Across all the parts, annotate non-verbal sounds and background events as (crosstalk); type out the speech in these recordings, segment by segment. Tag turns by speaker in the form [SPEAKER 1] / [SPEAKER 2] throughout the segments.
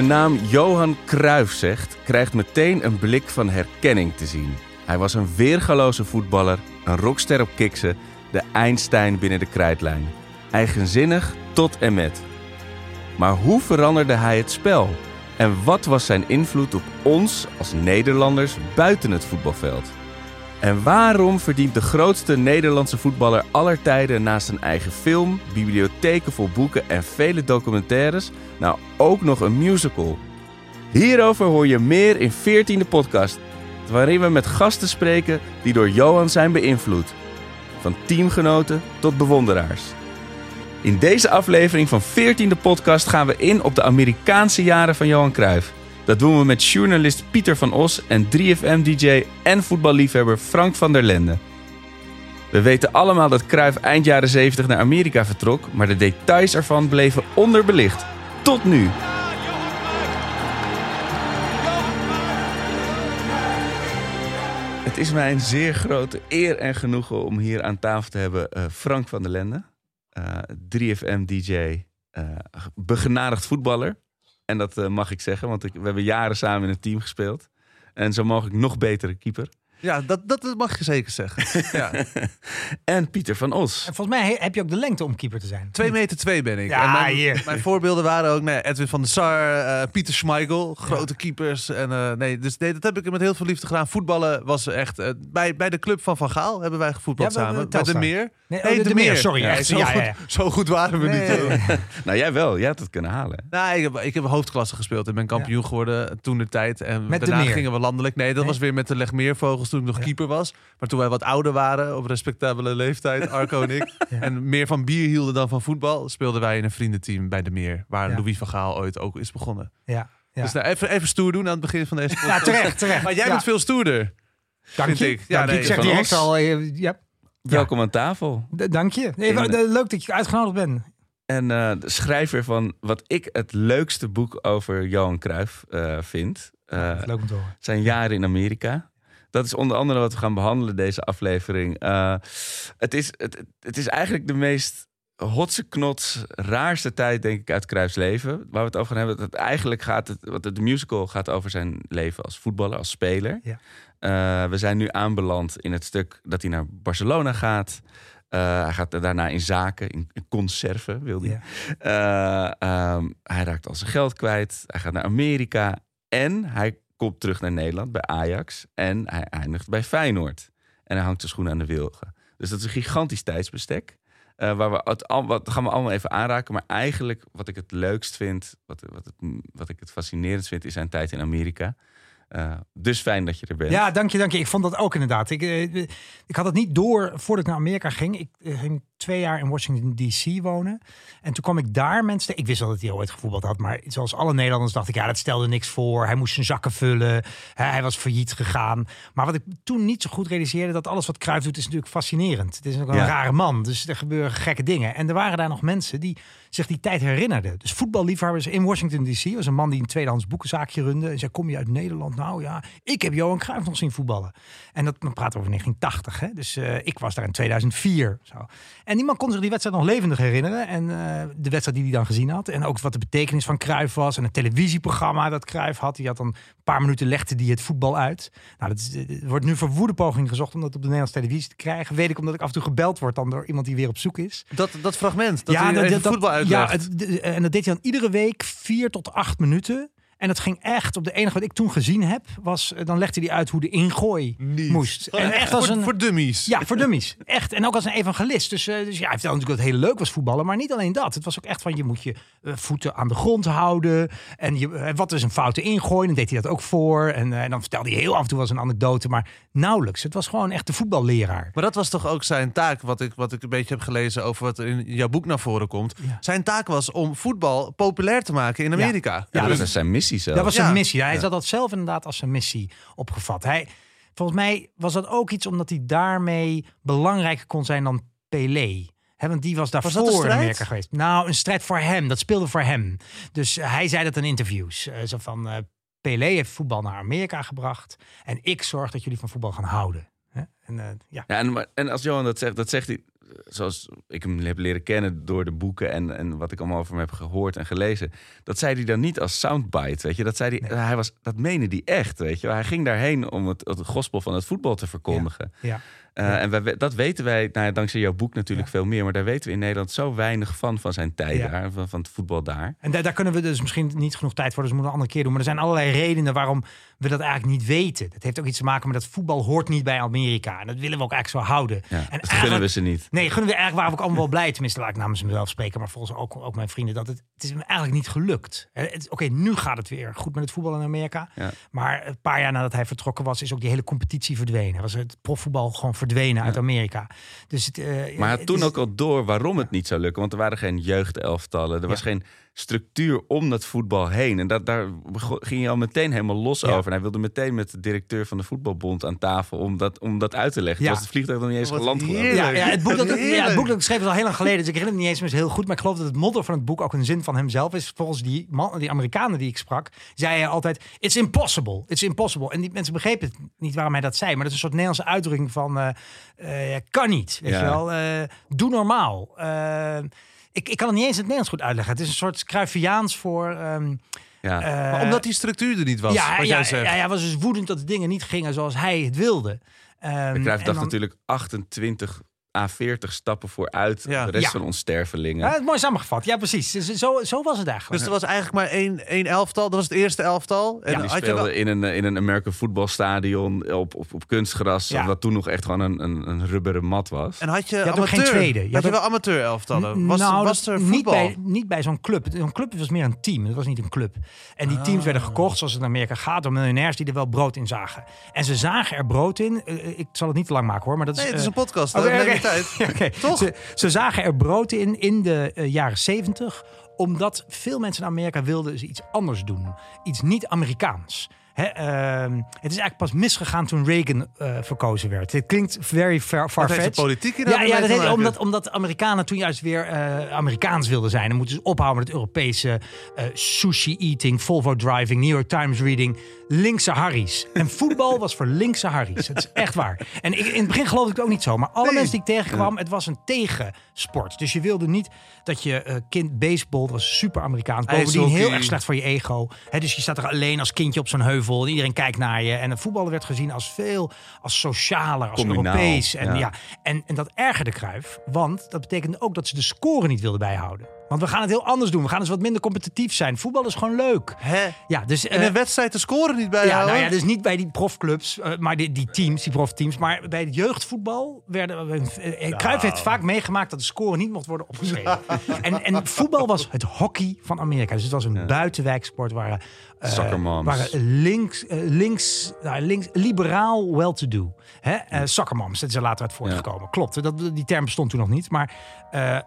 [SPEAKER 1] de naam Johan Cruijff zegt, krijgt meteen een blik van herkenning te zien. Hij was een weergaloze voetballer, een rockster op kiksen, de Einstein binnen de krijtlijn. Eigenzinnig tot en met. Maar hoe veranderde hij het spel? En wat was zijn invloed op ons als Nederlanders buiten het voetbalveld? En waarom verdient de grootste Nederlandse voetballer aller tijden naast een eigen film, bibliotheken vol boeken en vele documentaires nou ook nog een musical? Hierover hoor je meer in 14e podcast, waarin we met gasten spreken die door Johan zijn beïnvloed. Van teamgenoten tot bewonderaars. In deze aflevering van 14e podcast gaan we in op de Amerikaanse jaren van Johan Cruijff. Dat doen we met journalist Pieter van Os en 3FM-dj en voetballiefhebber Frank van der Lende. We weten allemaal dat Cruijff eind jaren 70 naar Amerika vertrok, maar de details ervan bleven onderbelicht. Tot nu. Het is mij een zeer grote eer en genoegen om hier aan tafel te hebben eh, Frank van der Lende. eh, 3FM-dj, eh begenadigd voetballer. En dat eh, mag ik zeggen, want ik, we hebben jaren samen in een team gespeeld. En zo mogelijk nog betere keeper.
[SPEAKER 2] Ja, dat, dat mag je zeker zeggen. (laughs) Ja.
[SPEAKER 1] En Pieter van Os.
[SPEAKER 3] En volgens mij he- heb je ook de lengte om keeper te zijn.
[SPEAKER 2] 2 meter 2 ben ik.
[SPEAKER 3] Ja,
[SPEAKER 2] en mijn,
[SPEAKER 3] hier.
[SPEAKER 2] mijn voorbeelden waren ook nee, Edwin van der Sar, eh, Pieter Schmeichel, grote keepers. En, eh, nee, dus nee, dat heb ik met heel veel liefde gedaan. Voetballen was echt... bij, bij de club van Van Gaal hebben wij gevoetbald
[SPEAKER 3] Ja, bij-
[SPEAKER 2] samen.
[SPEAKER 3] bij
[SPEAKER 2] de. Meer.
[SPEAKER 3] Nee,
[SPEAKER 2] Nee,
[SPEAKER 3] oh, de,
[SPEAKER 2] de
[SPEAKER 3] meer.
[SPEAKER 2] meer.
[SPEAKER 3] Sorry.
[SPEAKER 2] Ja,
[SPEAKER 3] echt,
[SPEAKER 2] zo,
[SPEAKER 3] ja,
[SPEAKER 2] goed,
[SPEAKER 3] ja, ja.
[SPEAKER 2] zo goed waren we
[SPEAKER 3] Nee,
[SPEAKER 2] niet.
[SPEAKER 1] Nou, jij wel. Jij had het kunnen halen.
[SPEAKER 2] Nou, ik heb, ik heb hoofdklasse gespeeld en ben kampioen geworden toen de tijd. En
[SPEAKER 3] Met de
[SPEAKER 2] daarna
[SPEAKER 3] Meer?
[SPEAKER 2] gingen we landelijk. Nee, dat
[SPEAKER 3] Nee?
[SPEAKER 2] was weer met de Legmeervogels toen ik nog
[SPEAKER 3] Ja.
[SPEAKER 2] keeper was. Maar toen wij wat ouder waren, op respectabele leeftijd, Arco en ik. (laughs)
[SPEAKER 3] Ja.
[SPEAKER 2] En meer van bier hielden dan van voetbal, speelden wij in een vriendenteam bij de Meer. Waar
[SPEAKER 3] Ja.
[SPEAKER 2] Louis van Gaal ooit ook is begonnen.
[SPEAKER 3] Ja, ja.
[SPEAKER 2] Dus nou, even, even stoer doen aan het begin van deze
[SPEAKER 3] Ja,
[SPEAKER 2] podcast.
[SPEAKER 3] terecht, terecht.
[SPEAKER 2] Maar jij
[SPEAKER 3] Ja.
[SPEAKER 2] bent veel stoerder.
[SPEAKER 3] Dank je.
[SPEAKER 2] ik. Ja, nee,
[SPEAKER 3] ik zeg
[SPEAKER 1] van
[SPEAKER 3] direct al, eh, ja,
[SPEAKER 1] Welkom aan tafel.
[SPEAKER 3] d- dank je. Nee, leuk dat je uitgenodigd bent.
[SPEAKER 1] En eh, de schrijver van wat ik het leukste boek over Johan Cruijff eh, vind. eh,
[SPEAKER 3] leuk om te horen.
[SPEAKER 1] zijn jaren in Amerika. Dat is onder andere wat we gaan behandelen deze aflevering. Het, is, het, het is eigenlijk de meest hotse knots, raarste tijd, denk ik, uit Cruijffs leven. Waar we het over gaan hebben. Het eigenlijk gaat het, wat de musical gaat over zijn leven als voetballer, als speler.
[SPEAKER 3] Ja.
[SPEAKER 1] Eh, we zijn nu aanbeland in het stuk dat hij naar Barcelona gaat. Eh, hij gaat daarna in zaken, in, in conserven wil hij. Eh, ehm, hij raakt al zijn geld kwijt. Hij gaat naar Amerika. En hij komt terug naar Nederland bij Ajax. En hij eindigt bij Feyenoord. En hij hangt zijn schoen aan de wilgen. Dus dat is een gigantisch tijdsbestek. eh, waar we het, al, wat gaan we allemaal even aanraken. Maar eigenlijk wat ik het leukst vind, wat, wat, het, wat ik het fascinerend vind, is zijn tijd in Amerika. Eh, dus fijn dat je er bent.
[SPEAKER 3] Ja, dank je, dank je. Ik vond dat ook inderdaad. Ik, eh, ik had het niet door voordat ik naar Amerika ging. Ik eh, ging twee jaar in Washington D.C. wonen. En toen kwam ik daar mensen... Ik wist al dat hij ooit gevoetbald had. Maar zoals alle Nederlanders dacht ik... Ja, dat stelde niks voor. Hij moest zijn zakken vullen. Hij was failliet gegaan. Maar wat ik toen niet zo goed realiseerde... dat alles wat Cruijff doet is natuurlijk fascinerend. Het is ook een
[SPEAKER 1] Ja.
[SPEAKER 3] rare man. Dus er gebeuren gekke dingen. En er waren daar nog mensen die zich die tijd herinnerden. Dus voetballiefhebbers in Washington D.C. was een man die een tweedehands boekenzaakje runde. En zei, kom je uit Nederland? Nou ja, ik heb Johan Cruijff nog zien voetballen. En dat dan praten we over 1980. Hè? Dus eh, ik was daar in 2004. Zo. En die man kon zich die wedstrijd nog levendig herinneren. En eh, de wedstrijd die hij dan gezien had. En ook wat de betekenis van Cruijff was. En het televisieprogramma dat Cruijff had. Die had dan een paar minuten legde die het voetbal uit. Nou, dat is, er wordt nu voor woede poging gezocht om dat op de Nederlandse televisie te krijgen. Weet ik omdat ik af en toe gebeld word dan door iemand die weer op zoek is.
[SPEAKER 2] Dat, dat fragment, dat
[SPEAKER 3] ja, dat-
[SPEAKER 2] voetbal
[SPEAKER 3] ja, en dat deed hij dan iedere week vier tot acht minuten. En dat ging echt op de enige wat ik toen gezien heb, was eh, dan legde hij uit hoe de ingooi
[SPEAKER 2] Niet.
[SPEAKER 3] moest.
[SPEAKER 2] Gewoon
[SPEAKER 3] En echt als
[SPEAKER 2] voor,
[SPEAKER 3] een
[SPEAKER 2] voor dummies.
[SPEAKER 3] ja, voor dummies. Echt. En ook als een evangelist. Dus, eh, dus ja, hij vertelde natuurlijk dat het heel leuk was voetballen. Maar niet alleen dat. Het was ook echt van je moet je eh, voeten aan de grond houden. En je, wat is een foute ingooi? Dan deed hij dat ook voor. En, en dan vertelde hij heel af en toe was een anekdote. Maar nauwelijks. Het was gewoon echt de voetballeraar.
[SPEAKER 2] Maar dat was toch ook zijn taak, wat ik, wat ik een beetje heb gelezen over wat er in jouw boek naar voren komt.
[SPEAKER 3] Ja.
[SPEAKER 2] Zijn taak was om voetbal populair te maken in Amerika.
[SPEAKER 1] Ja,
[SPEAKER 3] Ja,
[SPEAKER 1] dat
[SPEAKER 3] dus-
[SPEAKER 1] is zijn missie zelf.
[SPEAKER 3] Dat was zijn
[SPEAKER 2] Ja.
[SPEAKER 3] missie. Hij
[SPEAKER 1] Ja.
[SPEAKER 3] zat dat zelf inderdaad als zijn missie opgevat. Hij, volgens mij was dat ook iets omdat hij daarmee belangrijker kon zijn dan Pelé. Hè, want die was daarvoor
[SPEAKER 2] een
[SPEAKER 3] in? Amerika geweest. Nou, een strijd voor hem. Dat speelde voor hem. Dus eh, hij zei dat in interviews. eh, zo van, eh, Pelé heeft voetbal naar Amerika gebracht. En ik zorg dat jullie van voetbal gaan houden. Hè? En, uh, ja.
[SPEAKER 1] ja en, en als Johan dat zegt, dat zegt hij zoals ik hem heb leren kennen door de boeken en, en wat ik allemaal over hem heb gehoord en gelezen. Dat zei hij dan niet als soundbite, weet je. Dat, zei hij, hij was, dat meende hij echt, weet je. Hij ging daarheen om het, het gospel van het voetbal te verkondigen.
[SPEAKER 3] Ja. ja.
[SPEAKER 1] Uh, En wij, dat weten wij, nou ja, dankzij jouw boek natuurlijk veel meer. Maar daar weten we in Nederland zo weinig van, van zijn tijd daar, van, van het voetbal daar.
[SPEAKER 3] En daar, daar kunnen we dus misschien niet genoeg tijd voor, dus we moeten een andere keer doen. Maar er zijn allerlei redenen waarom we dat eigenlijk niet weten. Dat heeft ook iets te maken met dat voetbal hoort niet bij Amerika. En dat willen we ook eigenlijk zo houden. En
[SPEAKER 1] dat gunnen we ze niet.
[SPEAKER 3] Nee, gunnen we eigenlijk we ook allemaal wel blij. Tenminste, laat ik namens mezelf spreken, maar volgens ook, ook mijn vrienden, dat het, het is eigenlijk niet gelukt. Oké, nu gaat het weer goed met het voetbal in Amerika. Maar een paar jaar nadat hij vertrokken was, is ook die hele competitie verdwenen. Was het profvoetbal gewoon verdwenen uit Amerika. Dus het, uh,
[SPEAKER 1] maar hij had toen ook al door waarom het niet zou lukken. Want er waren geen jeugdelftallen. Er was geen structuur om dat voetbal heen. En dat, daar ging je al meteen helemaal los over. En hij wilde meteen met de directeur van de voetbalbond aan tafel om dat, om dat uit te leggen. Ja. was het vliegtuig nog niet eens geland.
[SPEAKER 3] Ja, ja, het boek dat, ja, het boek dat ik schreef is al heel lang geleden. Dus ik herinner het niet eens meer heel goed. Maar ik geloof dat het motto van het boek ook een zin van hemzelf is. Volgens die, man, die Amerikanen die ik sprak, zei hij altijd: It's impossible. It's impossible. En die mensen begrepen het niet waarom hij dat zei. Maar dat is een soort Nederlandse uitdrukking van: uh, uh, kan niet. Weet je wel? Uh, doe normaal. Ik, ik kan het niet eens in het Nederlands goed uitleggen. Het is een soort Cruyffiaans voor... Um,
[SPEAKER 1] ja.
[SPEAKER 2] Uh, maar omdat die structuur er niet was,
[SPEAKER 3] ja,
[SPEAKER 2] wat
[SPEAKER 3] ja,
[SPEAKER 2] jij zegt.
[SPEAKER 3] Ja, hij was dus woedend dat de dingen niet gingen zoals hij het wilde.
[SPEAKER 1] Um, Cruijff dacht natuurlijk 28 A40 stappen vooruit
[SPEAKER 2] Ja.
[SPEAKER 1] de rest
[SPEAKER 3] Ja.
[SPEAKER 1] van ons stervelingen.
[SPEAKER 3] Ja, mooi samengevat. Ja, precies. Zo, zo was het eigenlijk.
[SPEAKER 2] Dus er was eigenlijk maar één, één elftal. Dat was het eerste elftal. En
[SPEAKER 1] En die
[SPEAKER 2] had je
[SPEAKER 1] speelde
[SPEAKER 2] wel,
[SPEAKER 1] in een, eh, in een American voetbalstadion op, op, op kunstgras.
[SPEAKER 3] Ja.
[SPEAKER 1] Wat toen nog echt gewoon een, een, een rubberen mat was.
[SPEAKER 2] en had je,
[SPEAKER 3] had ook
[SPEAKER 2] amateur.
[SPEAKER 3] geen tweede. Je
[SPEAKER 2] had
[SPEAKER 3] had
[SPEAKER 2] je wel amateur elftallen? Was,
[SPEAKER 3] nou,
[SPEAKER 2] was er
[SPEAKER 3] niet
[SPEAKER 2] voetbal?
[SPEAKER 3] bij, niet bij zo'n club. Een club was meer een team. Het was niet een club. En die teams
[SPEAKER 2] Ah.
[SPEAKER 3] werden gekocht, zoals het in Amerika gaat, door miljonairs die er wel brood in zagen. En ze zagen er brood in. Eh, ik zal het niet te lang maken hoor, maar dat is.
[SPEAKER 2] Nee, het is
[SPEAKER 3] eh,
[SPEAKER 2] een podcast. (laughs) Toch?
[SPEAKER 3] Ze, ze zagen er brood in in de eh, jaren 70, omdat veel mensen in Amerika wilden ze iets anders doen. Iets niet Amerikaans. Ehm, het is eigenlijk pas misgegaan toen Reagan eh, verkozen werd. Het klinkt very far,
[SPEAKER 2] heeft de politiek
[SPEAKER 3] Ja,
[SPEAKER 2] nou
[SPEAKER 3] ja
[SPEAKER 2] mee
[SPEAKER 3] dat heet, omdat, omdat de Amerikanen toen juist weer eh, Amerikaans wilden zijn. Dan moeten ze ophouden met het Europese eh, sushi eating, Volvo driving, New York Times reading. Linkse Harry's. En (laughs) voetbal was voor linkse Harry's. Het is echt waar. En ik, in het begin geloofde ik het ook niet zo. Maar alle
[SPEAKER 2] Nee.
[SPEAKER 3] mensen die ik tegenkwam, het was een tegensport. Dus je wilde niet dat je kind baseball, dat was super Amerikaans. Bovendien heel erg slecht voor je ego. Dus je staat er alleen als kindje op zo'n heuvel. En iedereen kijkt naar je. En het voetballen werd gezien als veel als socialer, als Europees. En,
[SPEAKER 1] ja.
[SPEAKER 3] ja. En, en dat ergerde Cruijff. Want dat betekende ook dat ze de score niet wilden bijhouden. Want we gaan het heel anders doen. We gaan eens wat minder competitief zijn. Voetbal is gewoon leuk.
[SPEAKER 2] Hè?
[SPEAKER 3] Ja, dus...
[SPEAKER 2] En
[SPEAKER 3] eh,
[SPEAKER 2] een wedstrijd te scoren niet
[SPEAKER 3] ja,
[SPEAKER 2] bijhouden?
[SPEAKER 3] nou ja, dus niet bij die profclubs, eh, maar die, die teams, die profteams. Maar bij het jeugdvoetbal werden... Uh,
[SPEAKER 2] Nou.
[SPEAKER 3] Cruijff heeft vaak meegemaakt dat de score niet mocht worden opgeschreven. (laughs) en, en voetbal was het hockey van Amerika. Dus het was een buitenwijksport waar... eh. Waar links, eh, links, nou, links, liberaal well-to-do. Hè? Eh dat is er later uit voortgekomen. Klopt, dat, die term bestond toen nog niet. Maar eh, eh,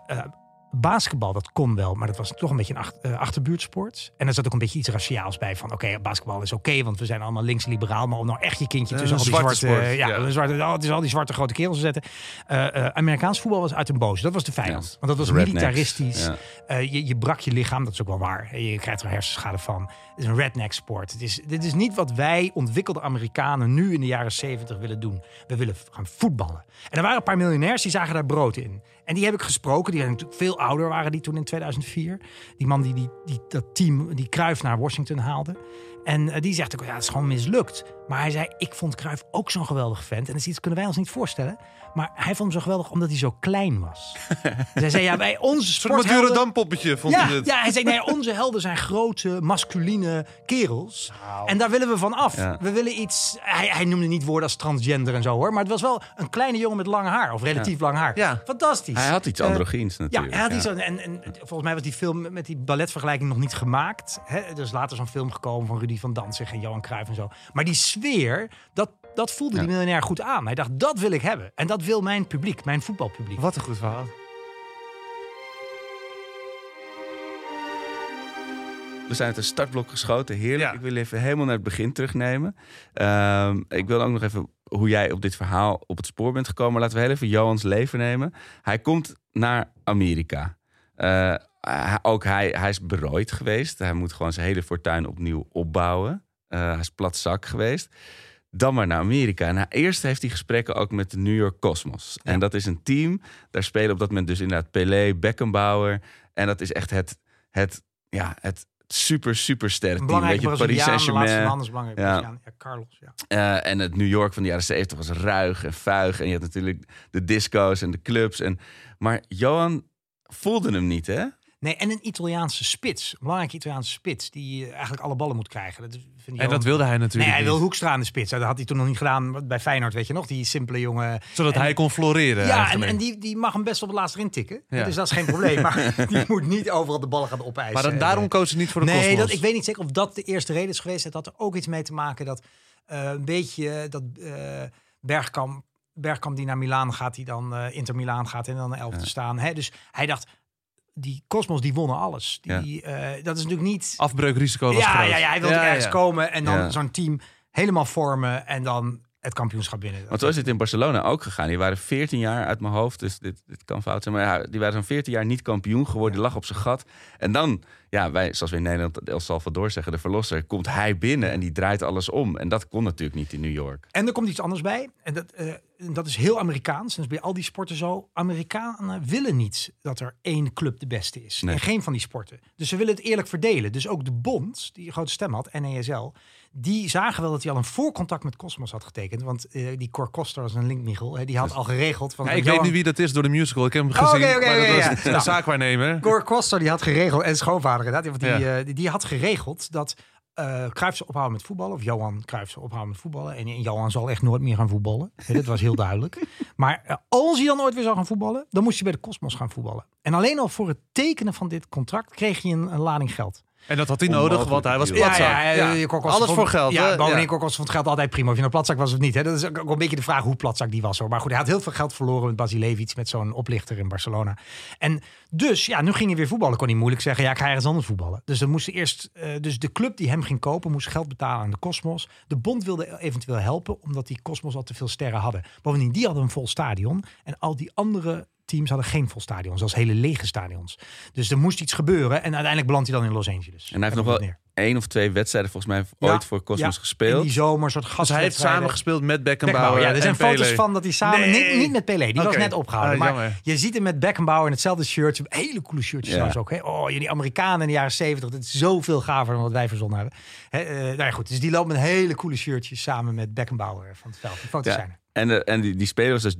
[SPEAKER 3] basketbal, dat kon wel, maar dat was toch een beetje een eh, achterbuurtsport. En er zat ook een beetje iets raciaals bij van, oké, basketbal is oké, want we zijn allemaal links-liberaal, maar om nou echt je kindje tussen al die
[SPEAKER 2] zwarte
[SPEAKER 3] ja, zwarte, oh, het is al die zwarte grote kerels te zetten. Eh, eh, Amerikaans voetbal was uit een boos. Dat was de vijand.
[SPEAKER 1] Ja.
[SPEAKER 3] Want dat was
[SPEAKER 1] Rednecks,
[SPEAKER 3] militaristisch.
[SPEAKER 1] ja.
[SPEAKER 3] Je, je brak je lichaam, dat is ook wel waar. Je krijgt er hersenschade van. Het is een redneck sport. Het is, dit is niet wat wij ontwikkelde Amerikanen nu in de jaren 70 willen doen. We willen gaan voetballen. En er waren een paar miljonairs die zagen daar brood in. En die heb ik gesproken. Die waren natuurlijk veel ouder waren die toen in 2004. Die man die, die, dat team, die Cruijff naar Washington haalde. En eh, die zegt ook, ja, het is gewoon mislukt. Maar hij zei, ik vond Cruijff ook zo'n geweldig vent. En dat is iets kunnen wij ons niet voorstellen. Maar hij vond hem zo geweldig omdat hij zo klein was. (laughs) dus hij zei, ja, wij onze
[SPEAKER 2] Een
[SPEAKER 3] sporthelden...
[SPEAKER 2] Madurodam poppetje vond
[SPEAKER 3] Ja,
[SPEAKER 2] hij het.
[SPEAKER 3] ja, hij zei, nee, (laughs) onze helden zijn grote, masculine kerels. En daar willen we van af.
[SPEAKER 1] Ja.
[SPEAKER 3] We willen iets... Hij, hij noemde niet woorden als transgender en zo, hoor. Maar het was wel een kleine jongen met lang haar. Of relatief lang haar.
[SPEAKER 2] Ja.
[SPEAKER 3] Fantastisch.
[SPEAKER 1] Hij had iets
[SPEAKER 3] Eh,
[SPEAKER 1] androgyns
[SPEAKER 3] ja,
[SPEAKER 1] natuurlijk.
[SPEAKER 3] hij had iets en volgens mij was die film met die balletvergelijking nog niet gemaakt. Hè? Er is later zo'n film gekomen van Rudy van Danzig en Johan Cruijff en zo. Maar die sfeer, dat, dat voelde die miljonair goed aan. Hij dacht, dat wil ik hebben. En dat wil mijn publiek, mijn voetbalpubliek.
[SPEAKER 2] Wat een goed verhaal.
[SPEAKER 1] We zijn uit een startblok geschoten. Heerlijk.
[SPEAKER 2] Ja.
[SPEAKER 1] Ik wil even helemaal naar het begin terugnemen. Ehm, ik wil ook nog even hoe jij op dit verhaal op het spoor bent gekomen. Laten we heel even Johans leven nemen. Hij komt naar Amerika. Eh, ook hij, hij is berooid geweest. Hij moet gewoon zijn hele fortuin opnieuw opbouwen. Eh, hij is plat zak geweest. Dan maar naar Amerika. En eerst heeft hij gesprekken ook met de New York Cosmos. En dat is een team. Daar spelen op dat moment dus inderdaad Pelé, Beckenbauer. En dat is echt het, het, ja, het super, super sterk
[SPEAKER 3] Een
[SPEAKER 1] team. Weet
[SPEAKER 3] belangrijke
[SPEAKER 1] je, Paris Saint-Germain. Ja.
[SPEAKER 3] Carlos, ja.
[SPEAKER 1] Eh, en het New York van de jaren 70 was ruig en vuig. En je had natuurlijk de disco's en de clubs. En, maar Johan voelde hem niet, hè?
[SPEAKER 3] Nee, en een Italiaanse spits. Een belangrijke Italiaanse spits. Die eh, eigenlijk alle ballen moet krijgen. Dat vind ik
[SPEAKER 2] En dat wilde hij natuurlijk
[SPEAKER 3] Nee, hij wil. Hoekstra aan de spits. Dat had hij toen nog niet gedaan bij Feyenoord, weet je nog? Die simpele jongen.
[SPEAKER 2] Zodat
[SPEAKER 3] En-
[SPEAKER 2] hij kon floreren
[SPEAKER 3] Ja, en,
[SPEAKER 2] eigenlijk.
[SPEAKER 3] en die, die mag hem best op het laatst erin tikken.
[SPEAKER 2] Ja.
[SPEAKER 3] Dus dat is geen probleem. Maar (laughs) (laughs) die moet niet overal de ballen gaan opeisen.
[SPEAKER 2] maar dan,
[SPEAKER 3] En,
[SPEAKER 2] daarom
[SPEAKER 3] eh,
[SPEAKER 2] koos hij niet voor de
[SPEAKER 3] Nee,
[SPEAKER 2] Cosmos.
[SPEAKER 3] dat, ik weet niet zeker of dat de eerste reden is geweest. Het had er ook iets mee te maken dat eh, een beetje dat Bergkamp, Bergkamp die naar Milaan gaat, die dan eh Inter Milaan gaat en dan naar elf te staan. Hè? Dus hij dacht, die Cosmos die wonnen alles. Die, eh, dat is natuurlijk niet...
[SPEAKER 2] Afbreukrisico was
[SPEAKER 3] ja,
[SPEAKER 2] groot.
[SPEAKER 3] ja, ja, hij wilde ergens komen en dan zo'n team helemaal vormen en dan het kampioenschap binnen.
[SPEAKER 1] Want zo is het in Barcelona ook gegaan. Die waren 14 jaar uit mijn hoofd, dus dit, dit kan fout zijn. Maar ja, die waren zo'n 14 jaar niet kampioen geworden. Die lag op zijn gat. En dan, ja, wij, zoals we in Nederland El Salvador zeggen, de verlosser, komt hij binnen en die draait alles om. En dat kon natuurlijk niet in New York.
[SPEAKER 3] En er komt iets anders bij. En dat, eh, en dat is heel Amerikaans. En dat is bij al die sporten zo. Amerikanen willen niet dat er één club de beste is.
[SPEAKER 1] Nee.
[SPEAKER 3] In geen van die sporten. Dus ze willen het eerlijk verdelen. Dus ook de bond, die een grote stem had, NESL... die zagen wel dat hij al een voorcontact met Cosmos had getekend. Want eh, die Cor Koster was een linkmichel. Hè, die had al geregeld... Van
[SPEAKER 2] Ja, ik
[SPEAKER 3] Johan-
[SPEAKER 2] weet nu wie dat is door de musical. Ik heb hem
[SPEAKER 3] Oh,
[SPEAKER 2] gezien.
[SPEAKER 3] oké, oké,
[SPEAKER 2] maar dat was
[SPEAKER 3] ja.
[SPEAKER 2] een
[SPEAKER 3] Nou.
[SPEAKER 2] zaakwaarnemer.
[SPEAKER 3] Cor Koster die had geregeld, en schoonvader inderdaad, die,
[SPEAKER 2] Ja.
[SPEAKER 3] eh, die, die had geregeld dat eh Cruijff zou ophouden met voetballen. Of Johan Cruijff zou ophouden met voetballen. En, en Johan zal echt nooit meer gaan voetballen. Dat was heel duidelijk. (laughs) Maar eh, als hij dan ooit weer zou gaan voetballen, dan moest hij bij de Cosmos gaan voetballen. En alleen al voor het tekenen van dit contract kreeg hij een, een lading geld.
[SPEAKER 2] En dat had hij nodig, want hij was platzak.
[SPEAKER 3] Ja,
[SPEAKER 2] Alles
[SPEAKER 3] vond-
[SPEAKER 2] voor geld.
[SPEAKER 3] Ja, bovendien Koster vond geld altijd prima. Of je nou platzak was of niet. Hè? Dat is ook een beetje de vraag hoe platzak die was. Hoor. Maar goed, hij had heel veel geld verloren met Basilevic, met zo'n oplichter in Barcelona. En dus, ja, nu ging hij weer voetballen. Kon hij moeilijk zeggen, ja, ik ga ergens anders voetballen. Dus dan moest eerst, eh, dus de club die hem ging kopen, moest geld betalen aan de Cosmos. De bond wilde eventueel helpen, omdat die Cosmos al te veel sterren hadden. Bovendien, die hadden een vol stadion. En al die andere teams hadden geen vol stadion, zelfs hele lege stadions. Dus er moest iets gebeuren. En uiteindelijk belandt hij dan in Los Angeles.
[SPEAKER 1] En hij heeft nog wel één of twee wedstrijden volgens mij
[SPEAKER 3] Ja,
[SPEAKER 1] ooit voor Cosmos
[SPEAKER 3] ja,
[SPEAKER 1] gespeeld.
[SPEAKER 3] In die zomer, soort
[SPEAKER 2] Dus hij heeft samen gespeeld met Beckenbauer.
[SPEAKER 3] Ja, er zijn foto's
[SPEAKER 2] Pele.
[SPEAKER 3] van dat hij samen...
[SPEAKER 2] Nee.
[SPEAKER 3] Niet, niet met Pelé, die was net opgehouden.
[SPEAKER 2] Ah,
[SPEAKER 3] maar je ziet hem met Beckenbauer in hetzelfde shirtje. Hele coole shirtjes
[SPEAKER 1] Ja.
[SPEAKER 3] ook. Hè? Oh, jullie Amerikanen in de jaren 70. Dat is zoveel gaver dan wat wij verzonnen hebben. Hè, nou ja, goed, dus die loopt met hele coole shirtjes samen met Beckenbauer van het veld. Die foto's zijn er.
[SPEAKER 1] En, de, en die, die speler was dus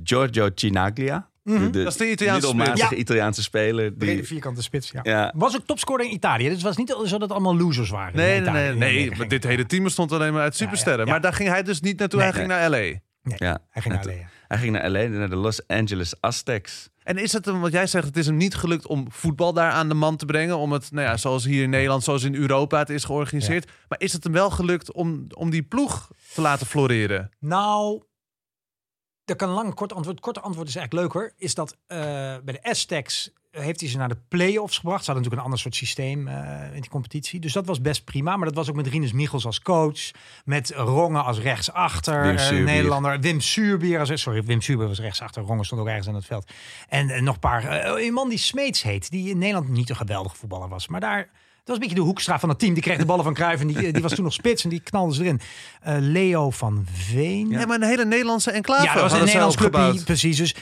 [SPEAKER 1] Cinaglia. de,
[SPEAKER 2] Dat is de Italiaanse
[SPEAKER 1] middelmatige
[SPEAKER 3] spits.
[SPEAKER 1] Italiaanse speler. Die,
[SPEAKER 3] vierkante spits, ja.
[SPEAKER 1] Ja.
[SPEAKER 3] Was ook topscorer in Italië. Dus het was niet zo dat het allemaal losers waren.
[SPEAKER 2] Nee,
[SPEAKER 3] in
[SPEAKER 2] nee,
[SPEAKER 3] Italië.
[SPEAKER 2] nee. maar dit hele team bestond alleen maar uit supersterren.
[SPEAKER 3] ja.
[SPEAKER 2] Maar daar ging hij dus niet naartoe.
[SPEAKER 3] Nee.
[SPEAKER 2] hij ging naar L.A.
[SPEAKER 3] Nee,
[SPEAKER 1] ja.
[SPEAKER 3] hij ging naar LA.
[SPEAKER 1] Hij ging naar LA, naar de Los Angeles Aztecs.
[SPEAKER 2] En is het hem, wat jij zegt, het is hem niet gelukt om voetbal daar aan de man te brengen. Om het, nou ja, zoals hier in Nederland, zoals in Europa het is georganiseerd. Maar is het hem wel gelukt om, om die ploeg te laten floreren?
[SPEAKER 3] Nou, dat kan een lang kort antwoord. Korte antwoord is eigenlijk leuker. Is dat eh, bij de Aztecs heeft hij ze naar de play-offs gebracht. Ze hadden natuurlijk een ander soort systeem eh, in die competitie. Dus dat was best prima. Maar dat was ook met Rinus Michels als coach. Met Rongen als rechtsachter.
[SPEAKER 1] Wim
[SPEAKER 3] eh,
[SPEAKER 1] Suurbier.
[SPEAKER 3] Nederlander. Wim Suurbier. Als, sorry, Wim Suurbier was rechtsachter. Rongen stond ook ergens aan het veld. En, en nog een paar. eh, een man die Smeets heet. Die in Nederland niet een geweldige voetballer was. Maar daar... Dat was een beetje de hoekstra van het team. Die kreeg de ballen van Cruijff en die, die was toen nog spits en die knalde ze erin. Eh, Leo van Veen.
[SPEAKER 2] Ja, maar een hele Nederlandse enclave
[SPEAKER 3] Ja, dat was een Nederlands clubje,
[SPEAKER 2] opgebouwd.
[SPEAKER 3] precies. Dus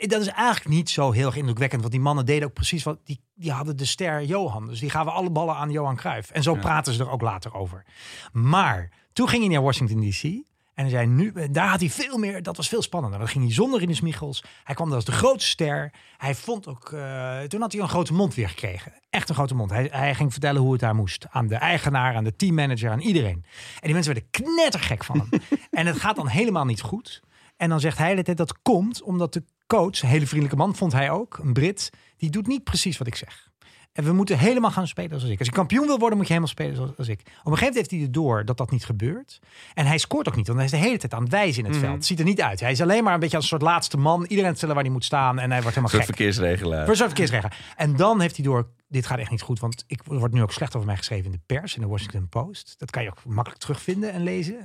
[SPEAKER 3] dat is eigenlijk niet zo heel erg indrukwekkend. Want die mannen deden ook precies wat... Die, die hadden de ster Johan. Dus die gaven alle ballen aan Johan Cruijff. En zo praten ze er ook later over. Maar toen ging hij naar Washington D.C. En hij zei nu, daar had hij veel meer, dat was veel spannender. Dan ging hij zonder Rinus Michels. Hij kwam daar als de grootste ster. Hij vond ook, eh, toen had hij een grote mond weer gekregen. Echt een grote mond. Hij, hij ging vertellen hoe het daar moest. Aan de eigenaar, aan de teammanager, aan iedereen. En die mensen werden knettergek van hem. (laughs) en het gaat dan helemaal niet goed. En dan zegt hij de hele tijd dat komt omdat de coach, een hele vriendelijke man, vond hij ook, een Brit, die doet niet precies wat ik zeg. En we moeten helemaal gaan spelen zoals ik. Als je kampioen wil worden, moet je helemaal spelen zoals als ik. Op een gegeven moment heeft hij er door dat dat niet gebeurt. En hij scoort ook niet, want hij is de hele tijd aan het wijzen in het veld. Het ziet er niet uit. Hij is alleen maar een beetje als een soort laatste man. Iedereen stellen waar hij moet staan. En hij wordt
[SPEAKER 1] Een
[SPEAKER 3] helemaal
[SPEAKER 1] soort
[SPEAKER 3] gek.
[SPEAKER 1] verkeersregelaar.
[SPEAKER 3] Voor zo'n verkeersregel. En dan heeft hij door, dit gaat echt niet goed, want ik wordt nu ook slecht over mij geschreven in de pers, in de Washington Post. Dat kan je ook makkelijk terugvinden en lezen.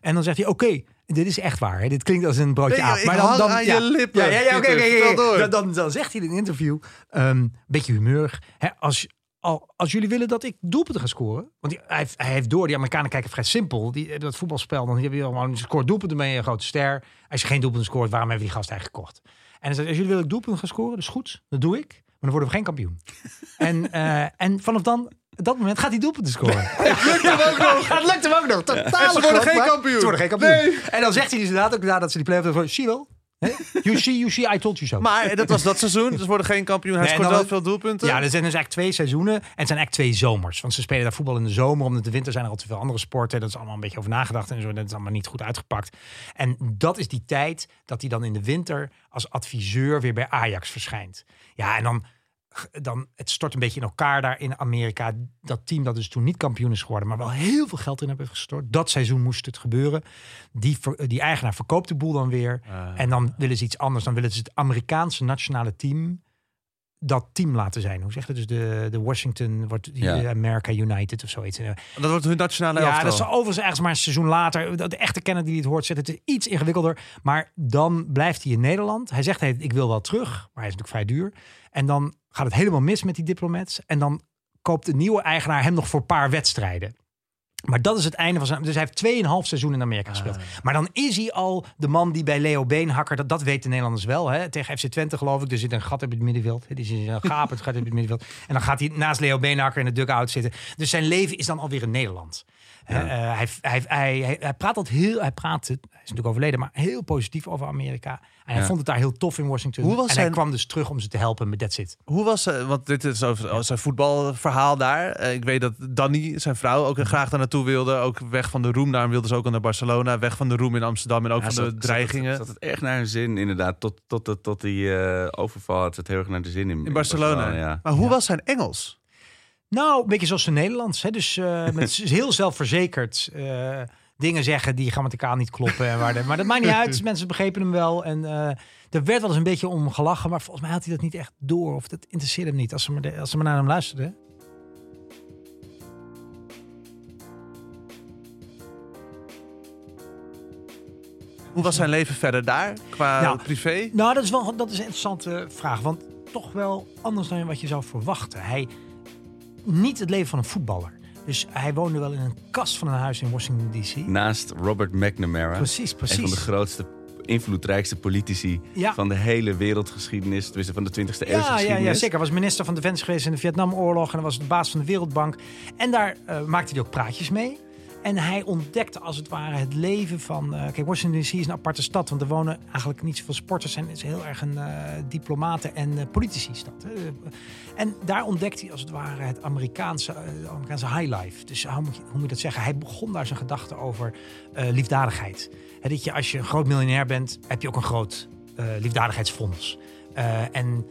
[SPEAKER 3] En dan zegt hij, oké, dit is echt waar. Hè? Dit klinkt als een broodje
[SPEAKER 2] Nee,
[SPEAKER 3] aap. Maar dan, dan,
[SPEAKER 2] aan
[SPEAKER 3] ja,
[SPEAKER 2] je lippen,
[SPEAKER 3] Ja, ja.
[SPEAKER 2] Vertel door.
[SPEAKER 3] Dan, dan, dan zegt hij in een interview, een beetje humeurig, hè, als, al, als jullie willen dat ik doelpunten ga scoren. Want die, hij, heeft, hij heeft door, die Amerikanen kijken vrij simpel. Die, dat voetbalspel, dan heb je gewoon scoort doelpunten, ben je een grote ster. Als je geen doelpunten scoort, waarom hebben we die gast eigenlijk gekocht? En hij zei, als jullie willen dat ik doelpunten ga scoren, dat is goed. Dat doe ik. Maar dan worden we geen kampioen. (laughs) en, eh, en vanaf dan, op dat moment gaat hij doelpunten scoren. Het lukt hem ook nog. Het lukt hem ook nog. Totaal
[SPEAKER 2] En ze worden geen kampioen.
[SPEAKER 3] Ze worden geen kampioen. En dan zegt hij dus inderdaad ook nadat ze die play-off hebben. Zie je wel? Hè? You see, you see, I told you so.
[SPEAKER 2] Maar dat was dat seizoen. Dus worden geen kampioen. Hij
[SPEAKER 3] Nee,
[SPEAKER 2] scoort
[SPEAKER 3] dan-
[SPEAKER 2] wel veel doelpunten.
[SPEAKER 3] Ja, er zijn dus eigenlijk twee seizoenen. En het zijn eigenlijk twee zomers. Want ze spelen daar voetbal in de zomer. Omdat de winter zijn er al te veel andere sporten. Dat is allemaal een beetje over nagedacht en zo. Dat is allemaal niet goed uitgepakt. En dat is die tijd dat hij dan in de winter als adviseur weer bij Ajax verschijnt. Ja, en dan, dan het stort een beetje in elkaar daar in Amerika. Dat team dat dus toen niet kampioen is geworden, maar wel heel veel geld in hebben gestort. Dat seizoen moest het gebeuren. Die, die eigenaar verkoopt de boel dan weer. En dan willen ze iets anders. Dan willen ze het Amerikaanse nationale team dat team laten zijn. Hoe zeg je dat? Dus de, de Washington, wordt die
[SPEAKER 1] Ja.
[SPEAKER 3] America United of zoiets. En,
[SPEAKER 2] Dat wordt hun nationale
[SPEAKER 3] ja,
[SPEAKER 2] elftal.
[SPEAKER 3] dat is overigens ergens maar een seizoen later. De, de echte kenner die het hoort, zegt het is iets ingewikkelder. Maar dan blijft hij in Nederland. Hij zegt, hey, ik wil wel terug. Maar hij is natuurlijk vrij duur. En dan gaat het helemaal mis met die diplomats. En dan koopt de nieuwe eigenaar hem nog voor een paar wedstrijden. Maar dat is het einde van zijn. Dus hij heeft 2,5 seizoen in Amerika gespeeld. Maar dan is hij al de man die bij Leo Beenhakker. Dat, dat weten de Nederlanders wel. Hè? Tegen FC Twente, geloof ik. Er zit een gat op het middenveld. Er is een gapend gat op het middenveld. En dan gaat hij naast Leo Beenhakker in de dugout zitten. Dus zijn leven is dan alweer in Nederland. Hè, eh, hij, hij, hij, praat altijd heel. Hij praat, hij is natuurlijk overleden, maar heel positief over Amerika. En hij
[SPEAKER 1] Ja.
[SPEAKER 3] vond het daar heel tof in Washington.
[SPEAKER 2] Hoe was
[SPEAKER 3] en
[SPEAKER 2] zijn-
[SPEAKER 3] hij kwam dus terug om ze te helpen met That's It.
[SPEAKER 2] Hoe was ze? Want dit is over zijn voetbalverhaal daar. Eh, Ik weet dat Danny, zijn vrouw, ook graag daar naartoe wilde. Ook weg van de roem. Daarom wilde ze ook al naar Barcelona. Weg van de roem in Amsterdam. En ook
[SPEAKER 1] Ja,
[SPEAKER 2] van de dreigingen.
[SPEAKER 1] Zat, zat het echt naar hun zin, inderdaad. Tot, tot, tot, tot die eh, overval had het heel erg naar de zin in,
[SPEAKER 2] in Barcelona.
[SPEAKER 1] ja.
[SPEAKER 2] Maar hoe was zijn Engels?
[SPEAKER 3] Nou, een beetje zoals de Nederlands. Hè? Dus eh, (laughs) met heel zelfverzekerd eh, dingen zeggen die grammaticaal niet kloppen. En waar de, maar dat maakt niet uit. (laughs) Mensen begrepen hem wel. En eh, er werd wel eens een beetje om gelachen. Maar volgens mij had hij dat niet echt door. Of dat interesseerde hem niet als ze maar, de- als ze maar naar hem luisterden.
[SPEAKER 2] Hoe was zijn leven verder daar? Qua
[SPEAKER 3] Nou,
[SPEAKER 2] privé?
[SPEAKER 3] Nou, dat is wel dat is een interessante vraag. Want toch wel anders dan wat je zou verwachten. Hij niet het leven van een voetballer. Dus hij woonde wel in een kast van een huis in Washington D.C.
[SPEAKER 1] Naast Robert McNamara.
[SPEAKER 3] Precies,
[SPEAKER 1] Een van de
[SPEAKER 3] precies.
[SPEAKER 1] grootste, invloedrijkste politici
[SPEAKER 3] Ja.
[SPEAKER 1] van de hele wereldgeschiedenis. Tenminste, van de 20e eeuwse
[SPEAKER 3] Ja, ja,
[SPEAKER 1] geschiedenis.
[SPEAKER 3] ja, zeker. Hij was minister van Defensie geweest in de Vietnamoorlog. En hij was de baas van de Wereldbank. En daar eh, maakte hij ook praatjes mee. En hij ontdekte als het ware het leven van... eh, kijk, Washington D.C. is een aparte stad. Want er wonen eigenlijk niet zoveel sporters. En het is heel erg een eh, diplomaten- en eh, politici-stad. En daar ontdekte hij als het ware het Amerikaanse, Amerikaanse high life. Dus hoe moet, je, hoe moet dat zeggen? Hij begon daar zijn gedachten over liefdadigheid. Dat je als je een groot miljonair bent, heb je ook een groot liefdadigheidsfonds. En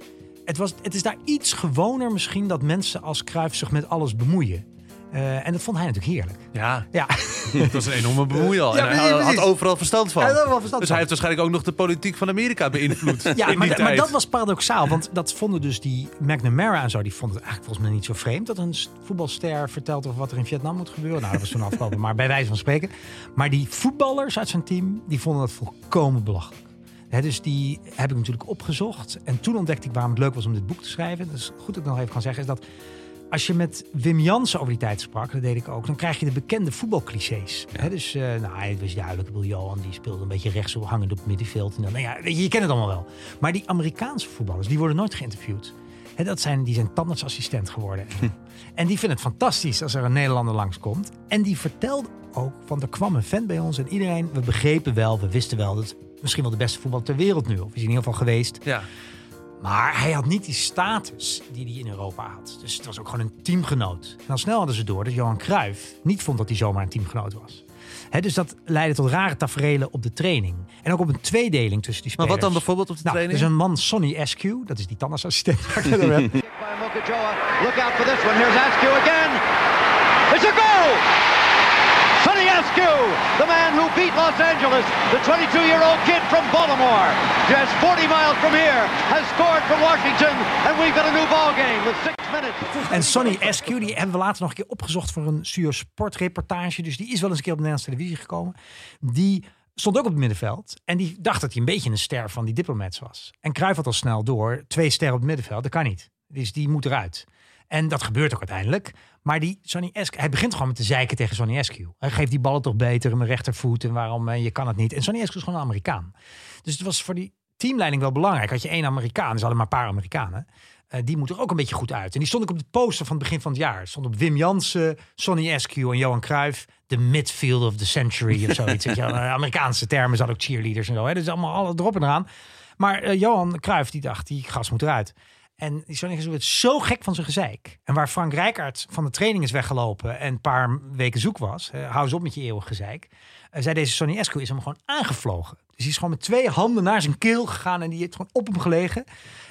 [SPEAKER 3] het, was, het is daar iets gewoner misschien dat mensen als Cruijff zich met alles bemoeien. Eh, en dat vond hij natuurlijk heerlijk.
[SPEAKER 2] Ja,
[SPEAKER 3] Ja, (laughs)
[SPEAKER 2] dat was een enorme bemoei al.
[SPEAKER 3] Ja,
[SPEAKER 2] en hij
[SPEAKER 3] precies,
[SPEAKER 2] had overal verstand van.
[SPEAKER 3] Hij had er wel verstand
[SPEAKER 2] dus
[SPEAKER 3] van.
[SPEAKER 2] hij heeft waarschijnlijk ook nog de politiek van Amerika beïnvloed. (laughs)
[SPEAKER 3] Ja, maar, maar dat was paradoxaal. Want dat vonden dus die McNamara en zo. Die vonden het eigenlijk volgens mij niet zo vreemd. Dat een voetbalster vertelt over wat er in Vietnam moet gebeuren. Nou, dat was toen afgelopen. Maar bij wijze van spreken. Maar die voetballers uit zijn team. Die vonden dat volkomen belachelijk. Dus die heb ik natuurlijk opgezocht. En toen ontdekte ik waarom het leuk was om dit boek te schrijven. Dus goed dat ik nog even kan zeggen. Is dat als je met Wim Jansen over die tijd sprak, dat deed ik ook, dan krijg je de bekende voetbalclichés. Hè, dus uh, nou, het was duidelijk. Ik bedoel, Johan die speelde een beetje rechts hangend op het middenveld. En dan, nou ja, je, je kent het allemaal wel. Maar die Amerikaanse voetballers, die worden nooit geïnterviewd. Dat zijn, die zijn tandartsassistent geworden. en die vinden het fantastisch als er een Nederlander langskomt. En die vertelde ook, van er kwam een fan bij ons en iedereen, we begrepen wel, we wisten wel dat misschien wel de beste voetbal ter wereld nu. Of is in ieder geval geweest.
[SPEAKER 2] Ja.
[SPEAKER 3] Maar hij had niet die status die hij in Europa had. Dus het was ook gewoon een teamgenoot. En al snel hadden ze door dat Johan Cruijff niet vond dat hij zomaar een teamgenoot was. He, dus dat leidde tot rare taferelen op de training. En ook op een tweedeling tussen die
[SPEAKER 2] Maar
[SPEAKER 3] spelers.
[SPEAKER 2] wat dan bijvoorbeeld op de
[SPEAKER 3] nou,
[SPEAKER 2] training?
[SPEAKER 3] Er is een man, Sonny Eskew. Dat is die tandartsassistent (laughs) waar ik het over heb.
[SPEAKER 4] By Mokajoa. Look out for this one. Here's Askew again. It's a goal! Askew, the man who beat Los Angeles, the 22-year-old kid from Baltimore, just 40 miles from here, has scored for Washington, and we've got a new ball game with six minutes.
[SPEAKER 3] En Sonny Eskew, die hebben we later nog een keer opgezocht voor een Stuur Sportreportage. Dus die is wel eens een keer op de Nederlandse televisie gekomen. Die stond ook op het middenveld. En die dacht dat hij een beetje een ster van die diplomats was. En Cruijff had al snel door. Twee sterren op het middenveld, dat kan niet. Dus die moet eruit. En dat gebeurt ook uiteindelijk. Maar die Sonny Eskew, hij begint gewoon met te zeiken tegen Sonny Eskew. Hij geeft die ballen toch beter mijn rechtervoet en waarom eh, je kan het niet. En Sonny Eskew is gewoon een Amerikaan. Dus het was voor die teamleiding wel belangrijk. Had je één Amerikaan, ze hadden maar een paar Amerikanen. eh, die moet er ook een beetje goed uit. En die stond ook op de poster van het begin van het jaar. Stond op Wim Jansen, Sonny Eskew en Johan Cruijff. De midfield of the century of zoiets. Je. (laughs) Eh, Amerikaanse termen, zat ook cheerleaders en zo. Hè. Dus allemaal alle erop en eraan. Maar Johan Cruijff die dacht, die gas moet eruit. En Eskew werd zo gek van zijn gezeik. En waar Frank Rijkaard van de training is weggelopen en een paar weken zoek was. eh, hou eens op met je eeuwig gezeik. eh, zei deze Sonny Eskew is hem gewoon aangevlogen. Dus die is gewoon met twee handen naar zijn keel gegaan en die heeft gewoon op hem gelegen.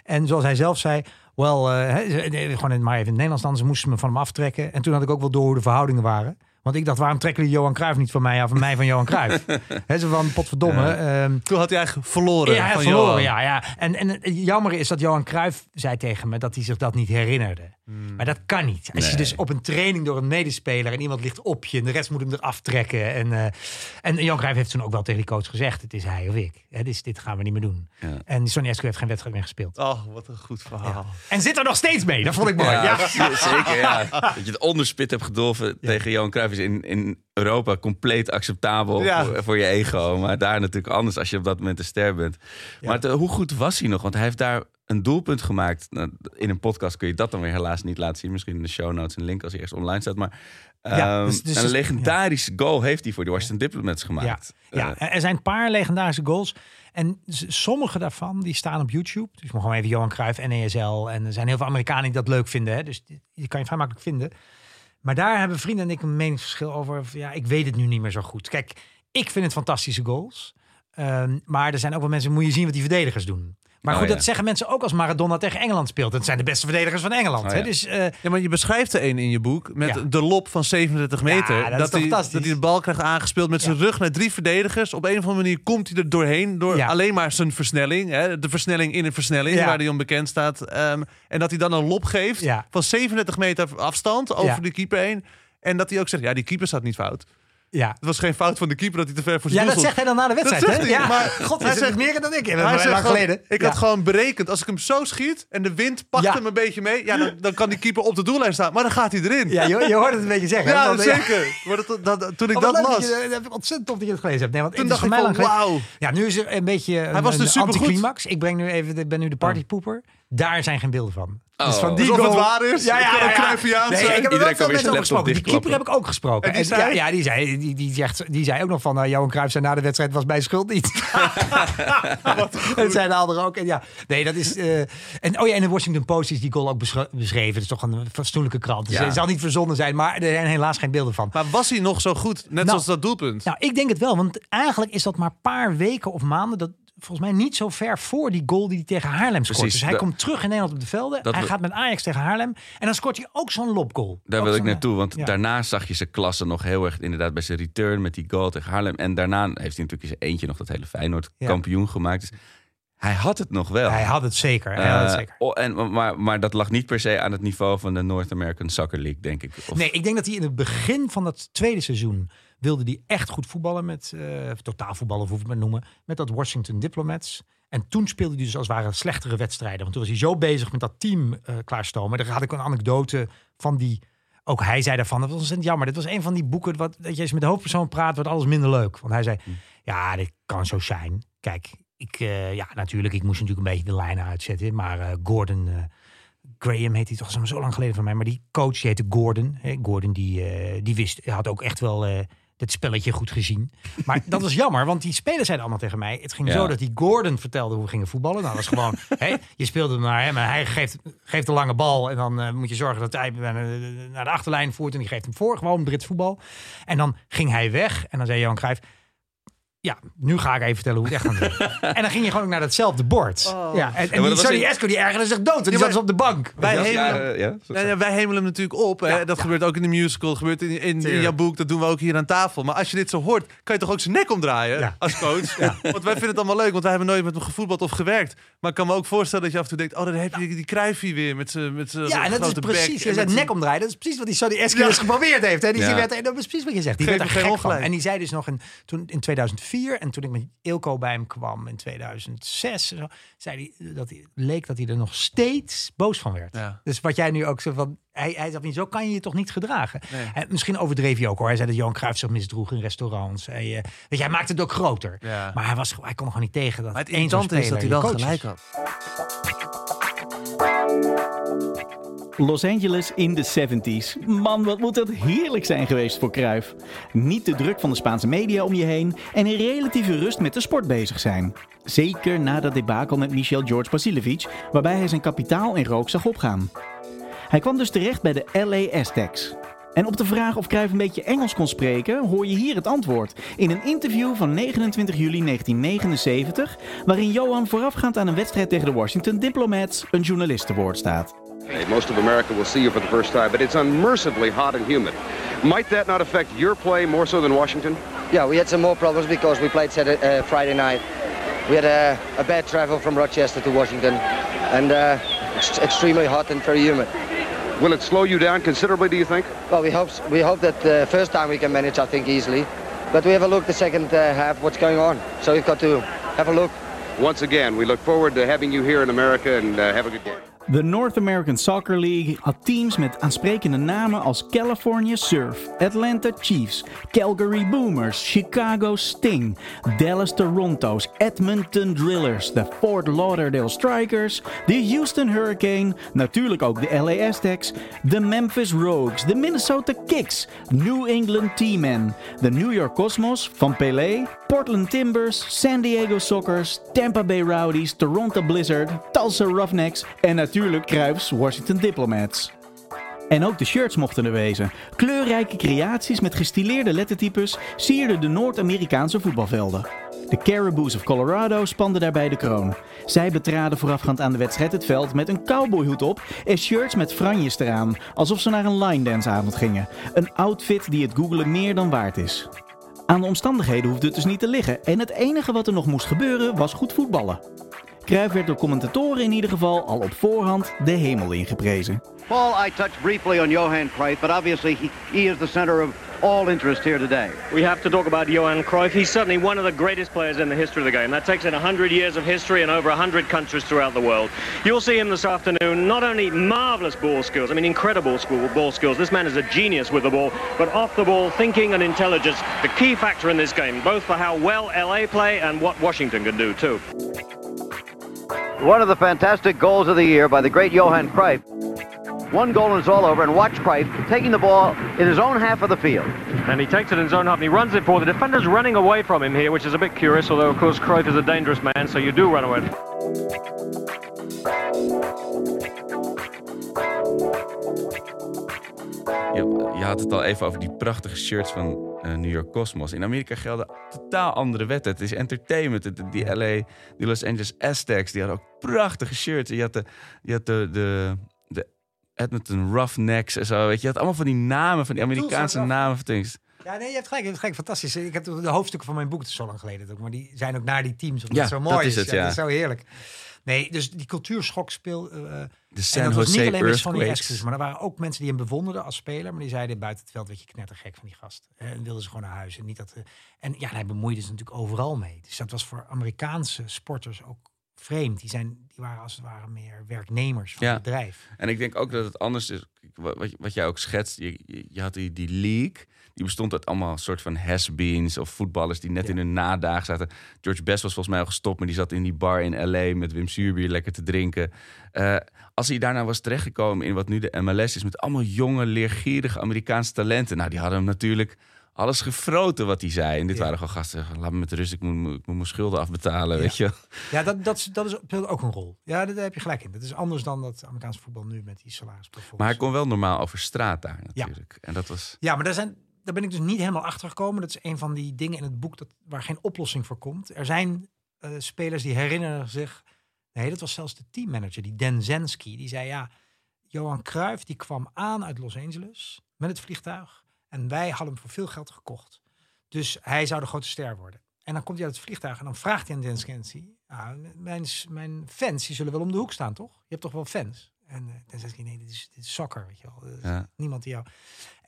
[SPEAKER 3] En zoals hij zelf zei, wel, eh, nee, gewoon in, maar even in het Nederlands ze moesten me van hem aftrekken. En toen had ik ook wel door hoe de verhoudingen waren. Want ik dacht, waarom trekken jullie Johan Cruijff niet van mij af en mij van Johan Cruijff? (laughs) Hè, zo van, potverdomme. ehm,
[SPEAKER 2] Toen had hij eigenlijk verloren.
[SPEAKER 3] ja, hij
[SPEAKER 2] van
[SPEAKER 3] verloren,
[SPEAKER 2] Johan.
[SPEAKER 3] ja, ja. En, en het jammer is dat Johan Cruijff zei tegen me dat hij zich dat niet herinnerde. Maar dat kan niet. Als je dus op een training door een medespeler en iemand ligt op je en de rest moet hem eraf trekken. En, eh, en Johan Cruijff heeft toen ook wel tegen die coach gezegd, het is hij of ik. Hè, dus dit gaan we niet meer doen.
[SPEAKER 1] Ja.
[SPEAKER 3] En Sonny Eskew heeft geen wedstrijd meer gespeeld.
[SPEAKER 2] Oh, wat een goed verhaal.
[SPEAKER 3] En zit er nog steeds mee. Dat vond ik mooi. Ja.
[SPEAKER 1] Ja, (laughs) zeker. (laughs) Ja. Dat je het onderspit hebt gedolven tegen Johan Cruijff is in, in Europa compleet acceptabel
[SPEAKER 2] Ja.
[SPEAKER 1] voor, voor je ego. Maar daar natuurlijk anders als je op dat moment een ster bent. Maar het, eh, hoe goed was hij nog? Want hij heeft daar een doelpunt gemaakt. Nou, in een podcast kun je dat dan weer helaas niet laten zien. Misschien in de show notes een link als hij ergens online staat. Maar
[SPEAKER 3] Ja,
[SPEAKER 1] ehm,
[SPEAKER 3] dus- dus-
[SPEAKER 1] een
[SPEAKER 3] dus-
[SPEAKER 1] legendarische goal heeft hij voor de Washington Diplomats gemaakt.
[SPEAKER 3] ja,
[SPEAKER 1] Eh,
[SPEAKER 3] er zijn een paar legendarische goals. En sommige daarvan die staan op YouTube. Dus maar gewoon even Johan Cruijff, NESL. En er zijn heel veel Amerikanen die dat leuk vinden. Hè? Dus die die kan je vrij makkelijk vinden. Maar daar hebben vrienden en ik een meningsverschil over. Ja, ik weet het nu niet meer zo goed. Kijk, ik vind het fantastische goals. Ehm, maar er zijn ook wel mensen, moet je zien wat die verdedigers doen. Maar
[SPEAKER 1] Oh,
[SPEAKER 3] goed,
[SPEAKER 1] ja.
[SPEAKER 3] dat zeggen mensen ook als Maradona tegen Engeland speelt. Het zijn de beste verdedigers van Engeland.
[SPEAKER 1] Oh,
[SPEAKER 3] hè? Dus eh,
[SPEAKER 2] Ja, maar je beschrijft er een in je boek met
[SPEAKER 3] Ja.
[SPEAKER 2] de lop van 37 meter.
[SPEAKER 3] Ja, dat
[SPEAKER 2] hij,
[SPEAKER 3] fantastisch?
[SPEAKER 2] dat hij de bal krijgt aangespeeld met zijn rug naar drie verdedigers. Op een of andere manier komt hij er doorheen door
[SPEAKER 3] Ja.
[SPEAKER 2] alleen maar zijn versnelling. Hè, de versnelling in een versnelling,
[SPEAKER 3] Ja.
[SPEAKER 2] waar hij onbekend staat. Ehm, en dat hij dan een lop geeft
[SPEAKER 3] Ja.
[SPEAKER 2] van 37 meter afstand over
[SPEAKER 3] Ja.
[SPEAKER 2] de keeper heen. En dat hij ook zegt, ja, die keeper staat niet fout.
[SPEAKER 3] Ja.
[SPEAKER 2] Het was geen fout van de keeper dat hij te ver voor zijn
[SPEAKER 3] Ja, dat zegt hij dan na de wedstrijd.
[SPEAKER 2] zegt
[SPEAKER 3] hè?
[SPEAKER 2] hij,
[SPEAKER 3] ja,
[SPEAKER 2] maar (laughs)
[SPEAKER 3] God,
[SPEAKER 2] hij
[SPEAKER 3] hij zegt meer dan ik.
[SPEAKER 2] Hij
[SPEAKER 3] Hij
[SPEAKER 2] zegt
[SPEAKER 3] geleden.
[SPEAKER 2] Ik
[SPEAKER 3] Ja.
[SPEAKER 2] had gewoon berekend, als ik hem zo schiet en de wind pakt
[SPEAKER 3] Ja.
[SPEAKER 2] hem een beetje mee, ja, dan, dan kan die keeper op de doellijn staan. Maar dan gaat hij erin.
[SPEAKER 3] Ja, je, je hoort het een beetje zeggen. (laughs)
[SPEAKER 2] Ja, zeker. Maar dat, dat, toen ik
[SPEAKER 3] Oh,
[SPEAKER 2] dat las,
[SPEAKER 3] dat heb ik ontzettend tof dat je het gelezen hebt. Nee, want
[SPEAKER 2] toen dacht ik van wauw.
[SPEAKER 3] Ja, nu is er een beetje een,
[SPEAKER 2] was dus
[SPEAKER 3] een anticlimax. Ik breng nu even, de- ben nu de partypoeper. Daar zijn geen beelden van.
[SPEAKER 1] Oh.
[SPEAKER 3] Dus van die
[SPEAKER 2] Alsof het
[SPEAKER 3] goal-
[SPEAKER 2] waar is. Het kan ook Cruyffiaans
[SPEAKER 3] Nee,
[SPEAKER 2] zijn.
[SPEAKER 3] ik heb er
[SPEAKER 1] Iedereen
[SPEAKER 3] wel
[SPEAKER 1] kan
[SPEAKER 3] veel
[SPEAKER 1] weer
[SPEAKER 3] mensen
[SPEAKER 1] zijn
[SPEAKER 3] over gesproken. Die keeper heb ik ook gesproken.
[SPEAKER 2] En die
[SPEAKER 3] ja,
[SPEAKER 2] zei?
[SPEAKER 3] ja, die zei, die, die, zegt, die zei ook nog van... eh, Johan Cruijff zei na de wedstrijd was mijn schuld niet. (laughs) dat zei de ander ook. En ja, nee, dat is... eh, en, oh ja, in de Washington Post is die goal ook beschre- beschreven. Het is toch een fatsoenlijke krant. Dus
[SPEAKER 1] Ja.
[SPEAKER 3] het zal niet verzonnen zijn, maar er zijn helaas geen beelden van.
[SPEAKER 2] Maar was hij nog zo goed? Net
[SPEAKER 3] Nou,
[SPEAKER 2] zoals dat doelpunt.
[SPEAKER 3] Nou, ik denk het wel, want eigenlijk is dat maar een paar weken of maanden. Dat volgens mij niet zo ver voor die goal die hij tegen Haarlem scoort.
[SPEAKER 1] Precies,
[SPEAKER 3] Dus hij komt terug in Nederland op de velden. Hij
[SPEAKER 1] we-
[SPEAKER 3] gaat met Ajax tegen Haarlem en dan scoort hij ook zo'n lopgoal.
[SPEAKER 1] Daar
[SPEAKER 3] Ook
[SPEAKER 1] wil ik naartoe, want
[SPEAKER 3] ja.
[SPEAKER 1] daarna zag je zijn klasse nog heel erg inderdaad bij zijn return met die goal tegen Haarlem. En daarna heeft hij natuurlijk zijn eentje nog dat hele Feyenoord
[SPEAKER 3] Ja.
[SPEAKER 1] kampioen gemaakt. Dus hij had het nog wel.
[SPEAKER 3] Hij had het zeker. Hij had het
[SPEAKER 1] Eh,
[SPEAKER 3] zeker.
[SPEAKER 1] oh, en, maar, maar dat lag niet per se aan het niveau van de North American Soccer League, denk ik. Of,
[SPEAKER 3] Nee, ik denk dat hij in het begin van dat tweede seizoen wilde hij echt goed voetballen met eh totaal voetballen, of hoe we het maar noemen, met dat Washington Diplomats. En toen speelde hij dus als het ware slechtere wedstrijden. Want toen was hij zo bezig met dat team eh, klaarstomen. Daar had ik een anekdote van die. Ook hij zei daarvan, dat was ontzettend jammer. Dit was een van die boeken, wat, dat je je met de hoofdpersoon praat, wordt alles minder leuk. Want hij zei, ja, dit kan zo zijn. Kijk, ik, eh, ja, natuurlijk, ik moest natuurlijk een beetje de lijnen uitzetten. Maar eh, Gordon, eh, Graham heet hij toch zo- zo lang geleden van mij. Maar die coach, die heette Gordon. Hè? Gordon, die, eh, die wist, had ook echt wel het spelletje goed gezien. Maar (laughs) dat was jammer, want die spelers zeiden allemaal tegen mij. Het ging
[SPEAKER 1] Ja.
[SPEAKER 3] zo dat die Gordon vertelde hoe we gingen voetballen. Nou, dat was gewoon, (laughs) hè, je speelde naar hem en hij geeft, geeft een lange bal. En dan eh, moet je zorgen dat hij naar de achterlijn voert. En die geeft hem voor, gewoon Brits voetbal. En dan ging hij weg en dan zei Johan Cruijff... Ja, nu ga ik even vertellen hoe het echt gaan doen. (laughs) en dan ging je gewoon ook naar datzelfde bord. Ja, en, en
[SPEAKER 1] maar
[SPEAKER 3] die Sonny
[SPEAKER 1] in-
[SPEAKER 3] Esco die ergerde zich dood. En die
[SPEAKER 2] Ja,
[SPEAKER 3] zat dus op de bank.
[SPEAKER 2] Wij
[SPEAKER 1] Ja,
[SPEAKER 2] hemelen,
[SPEAKER 1] ja, ja, zo-
[SPEAKER 2] Ja, ja, wij hemelen hem natuurlijk op. Hè?
[SPEAKER 3] Ja,
[SPEAKER 2] dat
[SPEAKER 3] ja.
[SPEAKER 2] gebeurt ook in de musical, dat gebeurt in, in, in jouw boek. Dat doen we ook hier aan tafel. Maar als je dit zo hoort, kan je toch ook zijn nek omdraaien
[SPEAKER 3] Ja.
[SPEAKER 2] als coach? Want wij vinden het allemaal leuk, want wij hebben nooit met hem gevoetbald of gewerkt. Maar ik kan me ook voorstellen dat je af en toe denkt... oh, dan heb je die Cruijffie weer met zijn met zijn
[SPEAKER 3] Ja, en dat is precies. Je
[SPEAKER 2] met
[SPEAKER 3] nek omdraaien. Dat is precies wat die Sonny Esco
[SPEAKER 2] Ja.
[SPEAKER 3] dus geprobeerd heeft. Hè? Die,
[SPEAKER 1] Ja.
[SPEAKER 3] die werd, en dat is precies wat je zegt. Die
[SPEAKER 2] Geef
[SPEAKER 3] werd er gek van. En die zei dus nog in, toen, in 2004... en toen ik met Ilko bij hem kwam in 2006... en Zo, zei hij dat hij leek dat hij er nog steeds boos van werd.
[SPEAKER 2] Ja.
[SPEAKER 3] Dus wat jij nu ook zo van... hij, hij zat niet, zo kan je je toch niet gedragen.
[SPEAKER 2] Nee.
[SPEAKER 3] En misschien overdreef hij ook hoor. Hij zei dat Johan Cruijff zich misdroeg in restaurants. Hij, eh, weet je, hij maakte het ook groter.
[SPEAKER 2] Ja.
[SPEAKER 3] Maar hij, was, hij kon er gewoon niet tegen dat
[SPEAKER 2] Maar het
[SPEAKER 3] één
[SPEAKER 2] is dat hij wel gelijk had.
[SPEAKER 5] Los Angeles in de 70s. Man, wat moet dat heerlijk zijn geweest voor Cruijff. Niet de druk van de Spaanse media om je heen en in relatieve rust met de sport bezig zijn. Zeker na dat debakel met Michel George Basilevic, waarbij hij zijn kapitaal in rook zag opgaan. Hij kwam dus terecht bij de LA Aztecs. En op de vraag of Cruijff een beetje Engels kon spreken, hoor je hier het antwoord. In een interview van 29 juli 1979, waarin Johan voorafgaand aan een wedstrijd tegen de Washington Diplomats een journalist te woord staat.
[SPEAKER 6] Hey, Most of America will see you for the first time, but it's unmercifully hot and humid. Might that not affect your play more so than Washington?
[SPEAKER 7] Yeah, we had some more problems because we played Saturday, uh, Friday night. We had a, a bad travel from Rochester to Washington, and uh, it's extremely hot and very humid.
[SPEAKER 6] Will it slow you down considerably, do you think?
[SPEAKER 7] Well, we hope we hope that the first time we can manage, I think, easily. But we have a look the second uh, half, what's going on. So we've got to have a look.
[SPEAKER 6] Once again, we look forward to having you here in America and uh, have a good day.
[SPEAKER 5] De North American Soccer League had teams met aansprekende namen als California Surf, Atlanta Chiefs, Calgary Boomers, Chicago Sting, Dallas Toronto's, Edmonton Drillers, de Fort Lauderdale Strikers, de Houston Hurricane, natuurlijk ook de LA Aztecs, de Memphis Rogues, de Minnesota Kicks, New England T-Men, de New York Cosmos van Pelé, Portland Timbers, San Diego Sockers, Tampa Bay Rowdies, Toronto Blizzard, Tulsa Roughnecks en natuurlijk Cruijffs Washington Diplomats. En ook de shirts mochten er wezen. Kleurrijke creaties met gestileerde lettertypes sierden de Noord-Amerikaanse voetbalvelden. De Caribous of Colorado spanden daarbij de kroon. Zij betraden voorafgaand aan de wedstrijd het veld met een cowboyhoed op en shirts met franjes eraan, alsof ze naar een line dance avond gingen. Een outfit die het googelen meer dan waard is. Aan de omstandigheden hoefde het dus niet te liggen en het enige wat er nog moest gebeuren was goed voetballen. Cruijff werd door commentatoren in ieder geval al op voorhand de hemel ingeprezen.
[SPEAKER 4] Paul, I touched briefly on Johan Cruyff, but obviously he, he is the center of all interest here today.
[SPEAKER 8] We have to talk about Johan Cruyff. He's certainly one of the greatest players in the history of the game. That takes in 100 years of history and over 100 countries throughout the world. You'll see him this afternoon. Not only marvelous ball skills, I mean incredible school ball skills. This man is a genius with the ball, but off the ball, thinking and intelligence, the key factor in this game, both for how well LA play and what Washington can do too.
[SPEAKER 4] One of the fantastic goals of the year by the great Johan Cruyff. One goal and it's all over, and watch Cruyff taking the ball in his own half of the field.
[SPEAKER 8] And he takes it in his own half and he runs it for the defender's running away from him here, which is a bit curious, although of course Cruyff is a dangerous man, so you do run away.
[SPEAKER 1] Je, je had het al even over die prachtige shirts van eh, New York Cosmos. In Amerika gelden totaal andere wetten. Het is entertainment. Het- die LA, die Los Angeles Aztecs, die hadden ook prachtige shirts. Je had de, je had de, de, de Edmonton Roughnecks en zo. Weet je. je had allemaal van die namen, van die Amerikaanse namen van things.
[SPEAKER 3] Ja, nee, je hebt gelijk. Je hebt gelijk. Fantastisch. Ik heb de hoofdstukken van mijn boek, is zo lang geleden ook, maar die zijn ook naar die teams. Omdat
[SPEAKER 1] Ja,
[SPEAKER 3] het zo
[SPEAKER 1] dat
[SPEAKER 3] mooi
[SPEAKER 1] is het, ja.
[SPEAKER 3] Dat is zo heerlijk. Nee, dus die cultuurschok speel. eh,
[SPEAKER 1] De
[SPEAKER 3] en
[SPEAKER 1] San
[SPEAKER 3] dat was niet alleen van die extras, maar er waren ook mensen die hem bewonderden als speler, maar die zeiden buiten het veld werd je knettergek van die gast. Eh, En wilden ze gewoon naar huis en niet dat. eh, en ja, hij bemoeide zich natuurlijk overal mee. Dus dat was voor Amerikaanse sporters ook vreemd. Die zijn, die waren als het ware meer werknemers van
[SPEAKER 1] Ja.
[SPEAKER 3] het bedrijf.
[SPEAKER 1] En ik denk ook dat het anders is. Wat, wat- jij ook schetst, je, je, je had die, die league. Die bestond uit allemaal soort van has-beens of voetballers die net in hun nadaag zaten. George Best was volgens mij al gestopt, maar die zat in die bar in L.A. met Wim Suurbier lekker te drinken. Eh, als hij daarna was terechtgekomen in wat nu de MLS is, met allemaal jonge, leergierige Amerikaanse talenten. Nou, die hadden hem natuurlijk alles gefroten wat hij zei. En dit
[SPEAKER 3] Ja.
[SPEAKER 1] waren gewoon gasten, laat me met rust, ik moet, ik moet mijn schulden afbetalen, weet je.
[SPEAKER 3] Ja, dat, dat, is- dat is, speelt ook een rol. Ja, daar heb je gelijk in. Dat is anders dan dat Amerikaanse voetbal nu met die salarisplafonds.
[SPEAKER 1] Maar hij kon wel normaal over straat daar natuurlijk. En dat was...
[SPEAKER 3] Ja, maar daar, zijn, daar ben ik dus niet helemaal achter gekomen. Dat is een van die dingen in het boek dat, waar geen oplossing voor komt. Er zijn eh, spelers die herinneren zich. Nee, dat was zelfs de teammanager, die Den Zensky. Die zei ja, Johan Cruijff die kwam aan uit Los Angeles met het vliegtuig. En wij hadden hem voor veel geld gekocht. Dus hij zou de grote ster worden. En dan komt hij uit het vliegtuig en dan vraagt hij aan Den Zensky... Ah, mijn, mijn fans die zullen wel om de hoek staan, toch? Je hebt toch wel fans? En uh, Den Zensky, nee, dit is, dit is soccer, weet je wel.
[SPEAKER 1] Ja.
[SPEAKER 3] Niemand die jou...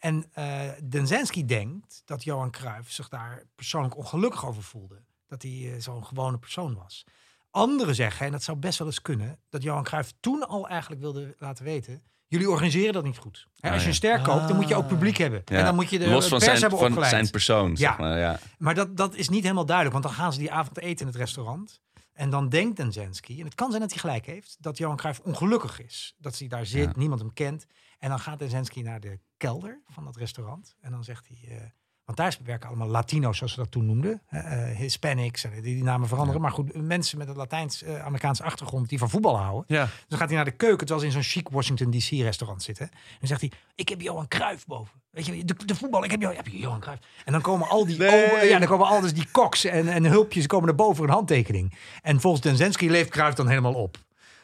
[SPEAKER 3] En eh Denzensky denkt dat Johan Cruijff zich daar persoonlijk ongelukkig over voelde. Dat hij eh, zo'n gewone persoon was. Anderen zeggen, en dat zou best wel eens kunnen, dat Johan Cruijff toen al eigenlijk wilde laten weten... Jullie organiseren dat niet goed. Hè, als je een ster koopt, dan moet je ook publiek hebben.
[SPEAKER 1] Ja.
[SPEAKER 3] En dan moet je de
[SPEAKER 1] Los van
[SPEAKER 3] pers
[SPEAKER 1] zijn,
[SPEAKER 3] hebben
[SPEAKER 1] van zijn persoon,
[SPEAKER 3] Ja.
[SPEAKER 1] zeg maar. Ja.
[SPEAKER 3] Maar dat, dat is niet helemaal duidelijk, want dan gaan ze die avond eten in het restaurant. En dan denkt Denzensky, en het kan zijn dat hij gelijk heeft, dat Johan Cruijff ongelukkig is. Dat hij daar zit, niemand hem kent. En dan gaat Denzensky naar de kelder van dat restaurant. En dan zegt hij, eh, want daar werken allemaal Latino's, zoals ze dat toen noemden. eh, eh, Hispanics, en die, die namen veranderen. Maar goed, mensen met een Latijns-Amerikaanse achtergrond die van voetbal houden.
[SPEAKER 2] Ja.
[SPEAKER 3] Dus dan gaat hij naar de keuken, terwijl ze in zo'n chic Washington DC restaurant zitten. En dan zegt hij, ik heb Johan Cruijff boven. Weet je, de, de voetbal, ik heb, Johan, heb je Johan Cruijff. En dan komen al die, omen- ja, dan komen al dus die koks en, en hulpjes komen er boven een handtekening. En volgens Denzensky leeft Cruijff dan helemaal op.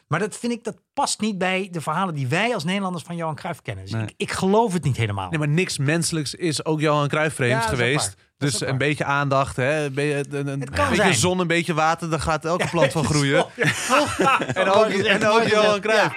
[SPEAKER 3] Maar dat vind ik, dat past niet bij de verhalen die wij als Nederlanders van Johan Cruijff kennen. Dus
[SPEAKER 1] Nee.
[SPEAKER 3] ik, ik geloof het niet helemaal.
[SPEAKER 2] Nee, maar niks menselijks is ook Johan Cruijff vreemd
[SPEAKER 3] Ja,
[SPEAKER 2] geweest. Dus een beetje aandacht, hè? een, beetje, een, een beetje
[SPEAKER 3] zijn.
[SPEAKER 2] zon, een beetje water, daar gaat elke plant van groeien.
[SPEAKER 3] en (laughs) (laughs)
[SPEAKER 2] En ook, en ook Johan Cruijff.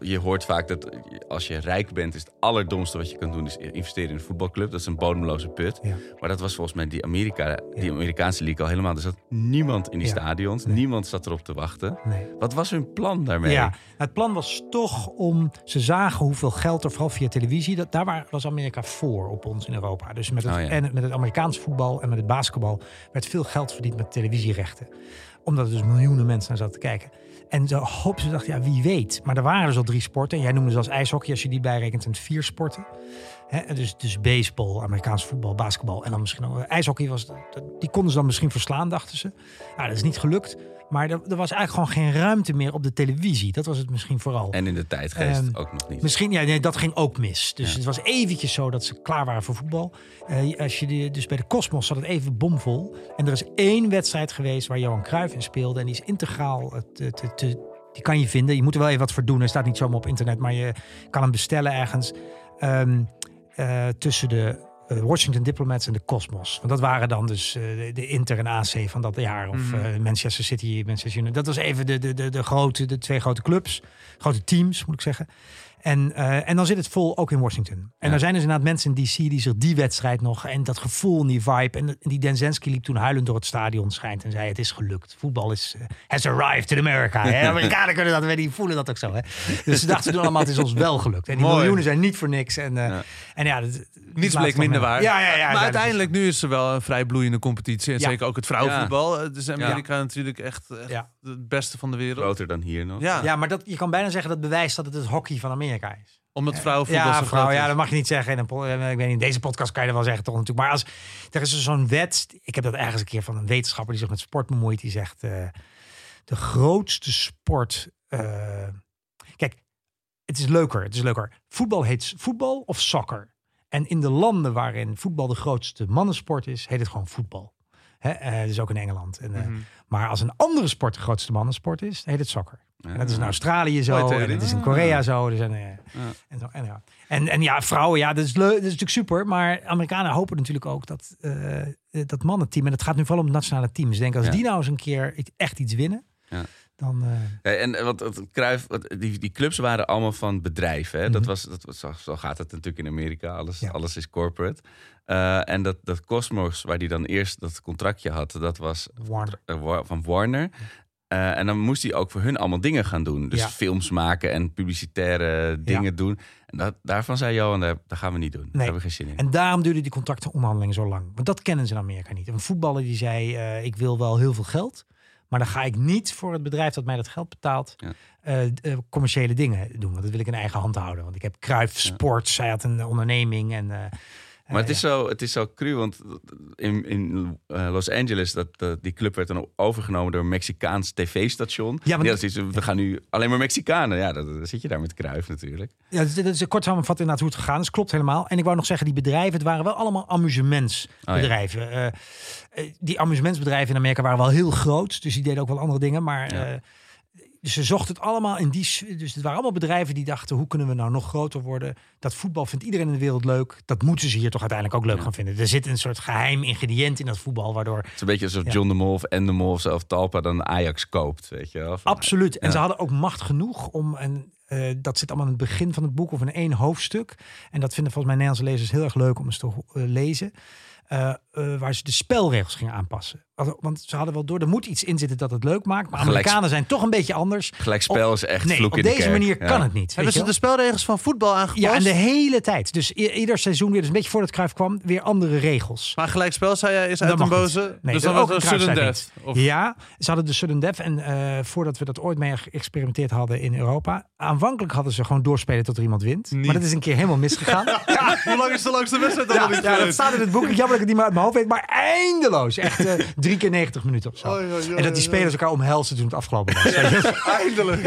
[SPEAKER 1] Je hoort vaak dat als je rijk bent, is het allerdomste wat je kan doen, is investeren in een voetbalclub. Dat is een bodemloze put.
[SPEAKER 3] Ja.
[SPEAKER 1] Maar dat was volgens mij die, Amerika, die Amerikaanse league al helemaal. Er zat niemand in die
[SPEAKER 3] Ja.
[SPEAKER 1] stadions. Niemand zat erop te wachten.
[SPEAKER 3] Nee.
[SPEAKER 1] Wat was hun plan daarmee?
[SPEAKER 3] Ja, het plan was toch om. Ze zagen hoeveel geld er vooral via televisie. Dat, daar was Amerika voor op ons in Europa. Dus met het,
[SPEAKER 1] Oh
[SPEAKER 3] en met het Amerikaans voetbal en met het basketbal werd veel geld verdiend met televisierechten. Omdat er dus miljoenen mensen naar zaten te kijken. En ze hoopten, ze dachten, ja, wie weet. Maar er waren dus al drie sporten. En jij noemde ze als ijshockey, als je die bijrekent, het vier sporten. Hè, en dus, dus baseball, Amerikaans voetbal, basketbal en dan misschien ook ijshockey. Was, die konden ze dan misschien verslaan, dachten ze. Nou, dat is niet gelukt. Maar er, er was eigenlijk gewoon geen ruimte meer op de televisie. Dat was het misschien vooral.
[SPEAKER 1] En in de tijdgeest
[SPEAKER 3] Ehm,
[SPEAKER 1] ook nog niet.
[SPEAKER 3] Misschien, ja, nee, dat ging ook mis. Dus het was eventjes zo dat ze klaar waren voor voetbal. Eh, als je dus bij de Cosmos zat het even bomvol. En er is één wedstrijd geweest waar Johan Cruijff in speelde. En die is integraal te, te, te- die kan je vinden. Je moet er wel even wat voor doen. Hij staat niet zomaar op internet, maar je kan hem bestellen ergens. Ehm, eh, tussen de Washington Diplomats en de Cosmos. Want dat waren dan dus eh, de, de Inter en AC van dat jaar. Of eh, Manchester City, Manchester United. Dat was even de, de, de, de, grote, de twee grote clubs. Grote teams, moet ik zeggen. En, eh, en dan zit het vol ook in Washington. En
[SPEAKER 1] Ja.
[SPEAKER 3] er zijn dus inderdaad mensen in DC die zich die wedstrijd nog... en dat gevoel en die vibe... en die Denzensky liep toen huilend door het stadion schijnt... en zei het is gelukt. Voetbal is, eh, has arrived in America. Hè? (laughs) Amerikanen kunnen dat, die voelen dat ook zo. Hè? Dus ze dachten toen allemaal, het is ons wel gelukt. En die
[SPEAKER 2] Mooi.
[SPEAKER 3] miljoenen zijn niet voor niks. En, eh,
[SPEAKER 1] Ja.
[SPEAKER 3] en ja, dat-
[SPEAKER 2] Niets bleek minder waar.
[SPEAKER 3] Ja, ja, ja.
[SPEAKER 2] maar
[SPEAKER 3] ja,
[SPEAKER 2] uiteindelijk, nu is er wel een vrij bloeiende competitie. En
[SPEAKER 3] Ja.
[SPEAKER 2] zeker ook het vrouwenvoetbal. Is Amerika natuurlijk echt, echt
[SPEAKER 3] Ja.
[SPEAKER 2] Het beste van de wereld.
[SPEAKER 1] Groter dan hier nog.
[SPEAKER 2] Ja,
[SPEAKER 3] Ja, maar dat, je kan bijna zeggen dat bewijst dat het het hockey van Amerika is.
[SPEAKER 2] omdat vrouwenvoetbal
[SPEAKER 3] Ja,
[SPEAKER 2] zo
[SPEAKER 3] vrouw,
[SPEAKER 2] groot
[SPEAKER 3] ja, dat mag je niet zeggen. In een, eh, ik weet niet, in deze podcast kan je dat wel zeggen, toch natuurlijk. Maar als er is dus zo'n wet. Ik heb dat ergens een keer van een wetenschapper die zich met sport bemoeit. Die zegt: eh, de grootste sport. eh, kijk, het is leuker. Het is leuker. Voetbal heet voetbal of soccer. En in de landen waarin voetbal de grootste mannensport is, heet het gewoon voetbal. Hè, dus ook in Engeland. En, eh,
[SPEAKER 2] Mhm.
[SPEAKER 3] Maar als een andere sport de grootste mannensport is, heet het soccer. En dat is in
[SPEAKER 1] Ja.
[SPEAKER 3] Australië zo, en dat is in Korea zo. Dus en, eh, en, zo, en, ja. en, en ja, vrouwen, ja, dat is, leuk, dat is natuurlijk super. Maar Amerikanen hopen natuurlijk ook dat dat mannenteam, en het gaat nu vooral om het nationale team. Ze denken, als
[SPEAKER 1] Ja.
[SPEAKER 3] die nou eens een keer echt iets winnen,
[SPEAKER 1] Ja.
[SPEAKER 3] Dan... eh,
[SPEAKER 1] Ja, en eh, wat, Cruijff, wat, die, die clubs waren allemaal van bedrijven. Hè? dat
[SPEAKER 3] Mhm.
[SPEAKER 1] was, dat zo, zo gaat het natuurlijk in Amerika. Alles,
[SPEAKER 3] Ja.
[SPEAKER 1] alles is corporate. Eh, en dat, dat Cosmos, waar die dan eerst dat contractje had, dat was
[SPEAKER 3] Warner.
[SPEAKER 1] Wa- van Warner. En dan moest hij ook voor hun allemaal dingen gaan doen. Dus
[SPEAKER 3] Ja.
[SPEAKER 1] films maken en publicitaire dingen doen. En dat, daarvan zei Johan, daar, dat gaan we niet doen. Daar hebben we geen zin in.
[SPEAKER 3] En daarom duurden die contractenonderhandelingen zo lang. Want dat kennen ze in Amerika niet. Een voetballer die zei, ik wil wel heel veel geld. Maar dan ga ik niet voor het bedrijf dat mij dat geld betaalt...
[SPEAKER 1] Ja.
[SPEAKER 3] eh, eh, commerciële dingen doen. Want dat wil ik in eigen hand houden. Want ik heb Cruijff Sports, hij had een onderneming. En, eh,
[SPEAKER 1] Maar het is, zo, het is zo cru, want in, in eh, Los Angeles, dat, die club werd dan overgenomen door een Mexicaans tv-station.
[SPEAKER 3] Ja, want-
[SPEAKER 1] dat is, we gaan nu alleen maar Mexicanen. Ja, dan dan zit je daar met Kruif natuurlijk.
[SPEAKER 3] Ja, dat is, dat is een kort samenvatting inderdaad hoe het gegaan is. Klopt helemaal. En ik wou nog zeggen, die bedrijven, het waren wel allemaal amusementsbedrijven. Eh, eh, die amusementsbedrijven in Amerika waren wel heel groot. Dus die deden ook wel andere dingen. Maar
[SPEAKER 1] Ja.
[SPEAKER 3] Dus ze zochten het allemaal in die... Dus het waren allemaal bedrijven die dachten, hoe kunnen we nou nog groter worden? Dat voetbal vindt iedereen in de wereld leuk. Dat moeten ze hier toch uiteindelijk ook leuk
[SPEAKER 1] Ja.
[SPEAKER 3] gaan vinden. Er zit een soort geheim ingrediënt in dat voetbal, waardoor...
[SPEAKER 1] Het is een beetje alsof
[SPEAKER 3] Ja.
[SPEAKER 1] John de Mol of En de Mol of zelf Talpa dan Ajax koopt, weet je wel. Van-
[SPEAKER 3] Absoluut. En
[SPEAKER 1] Ja.
[SPEAKER 3] ze hadden ook macht genoeg om... En, Eh, dat zit allemaal in het begin van het boek of in één hoofdstuk. En dat vinden volgens mij Nederlandse lezers heel erg leuk om eens te eh, lezen. Eh, eh, waar ze de spelregels gingen aanpassen. Want- ze hadden wel door, er moet iets in zitten dat het leuk maakt. Maar Amerikanen zijn toch een beetje anders.
[SPEAKER 1] Gelijkspel is echt
[SPEAKER 3] nee,
[SPEAKER 1] vloek
[SPEAKER 3] op
[SPEAKER 1] in de
[SPEAKER 3] deze manier
[SPEAKER 1] Ja.
[SPEAKER 3] kan het niet.
[SPEAKER 2] Hebben ze de spelregels van voetbal aangepast?
[SPEAKER 3] Ja, en de hele tijd. Dus ieder seizoen weer, dus een beetje voordat Cruijff kwam, weer andere regels.
[SPEAKER 2] Maar gelijkspel, zei jij, is
[SPEAKER 3] Dat
[SPEAKER 2] uit een
[SPEAKER 3] mag
[SPEAKER 2] boze?
[SPEAKER 3] niet. Nee,
[SPEAKER 2] dus
[SPEAKER 3] dat
[SPEAKER 2] dan
[SPEAKER 3] ook
[SPEAKER 2] was het
[SPEAKER 3] een
[SPEAKER 2] een sudden death? Of...
[SPEAKER 3] Ja, ze hadden de sudden death. En eh, voordat we dat ooit mee geëxperimenteerd hadden in Europa. Aanvankelijk hadden ze gewoon doorspelen tot er iemand wint.
[SPEAKER 2] Niet.
[SPEAKER 3] Maar dat is een keer helemaal misgegaan. (laughs)
[SPEAKER 2] Ja, hoe lang is de langste wedstrijd dan
[SPEAKER 3] Ja,
[SPEAKER 2] nog niet
[SPEAKER 3] ja, dat staat in het boek. Jammer dat ik het niet meer uit mijn hoofd weet. Maar eindeloos. Echt eh, drie keer 90 minuten of zo. En dat die spelers elkaar omhelzen toen het afgelopen was.
[SPEAKER 2] Eindelijk.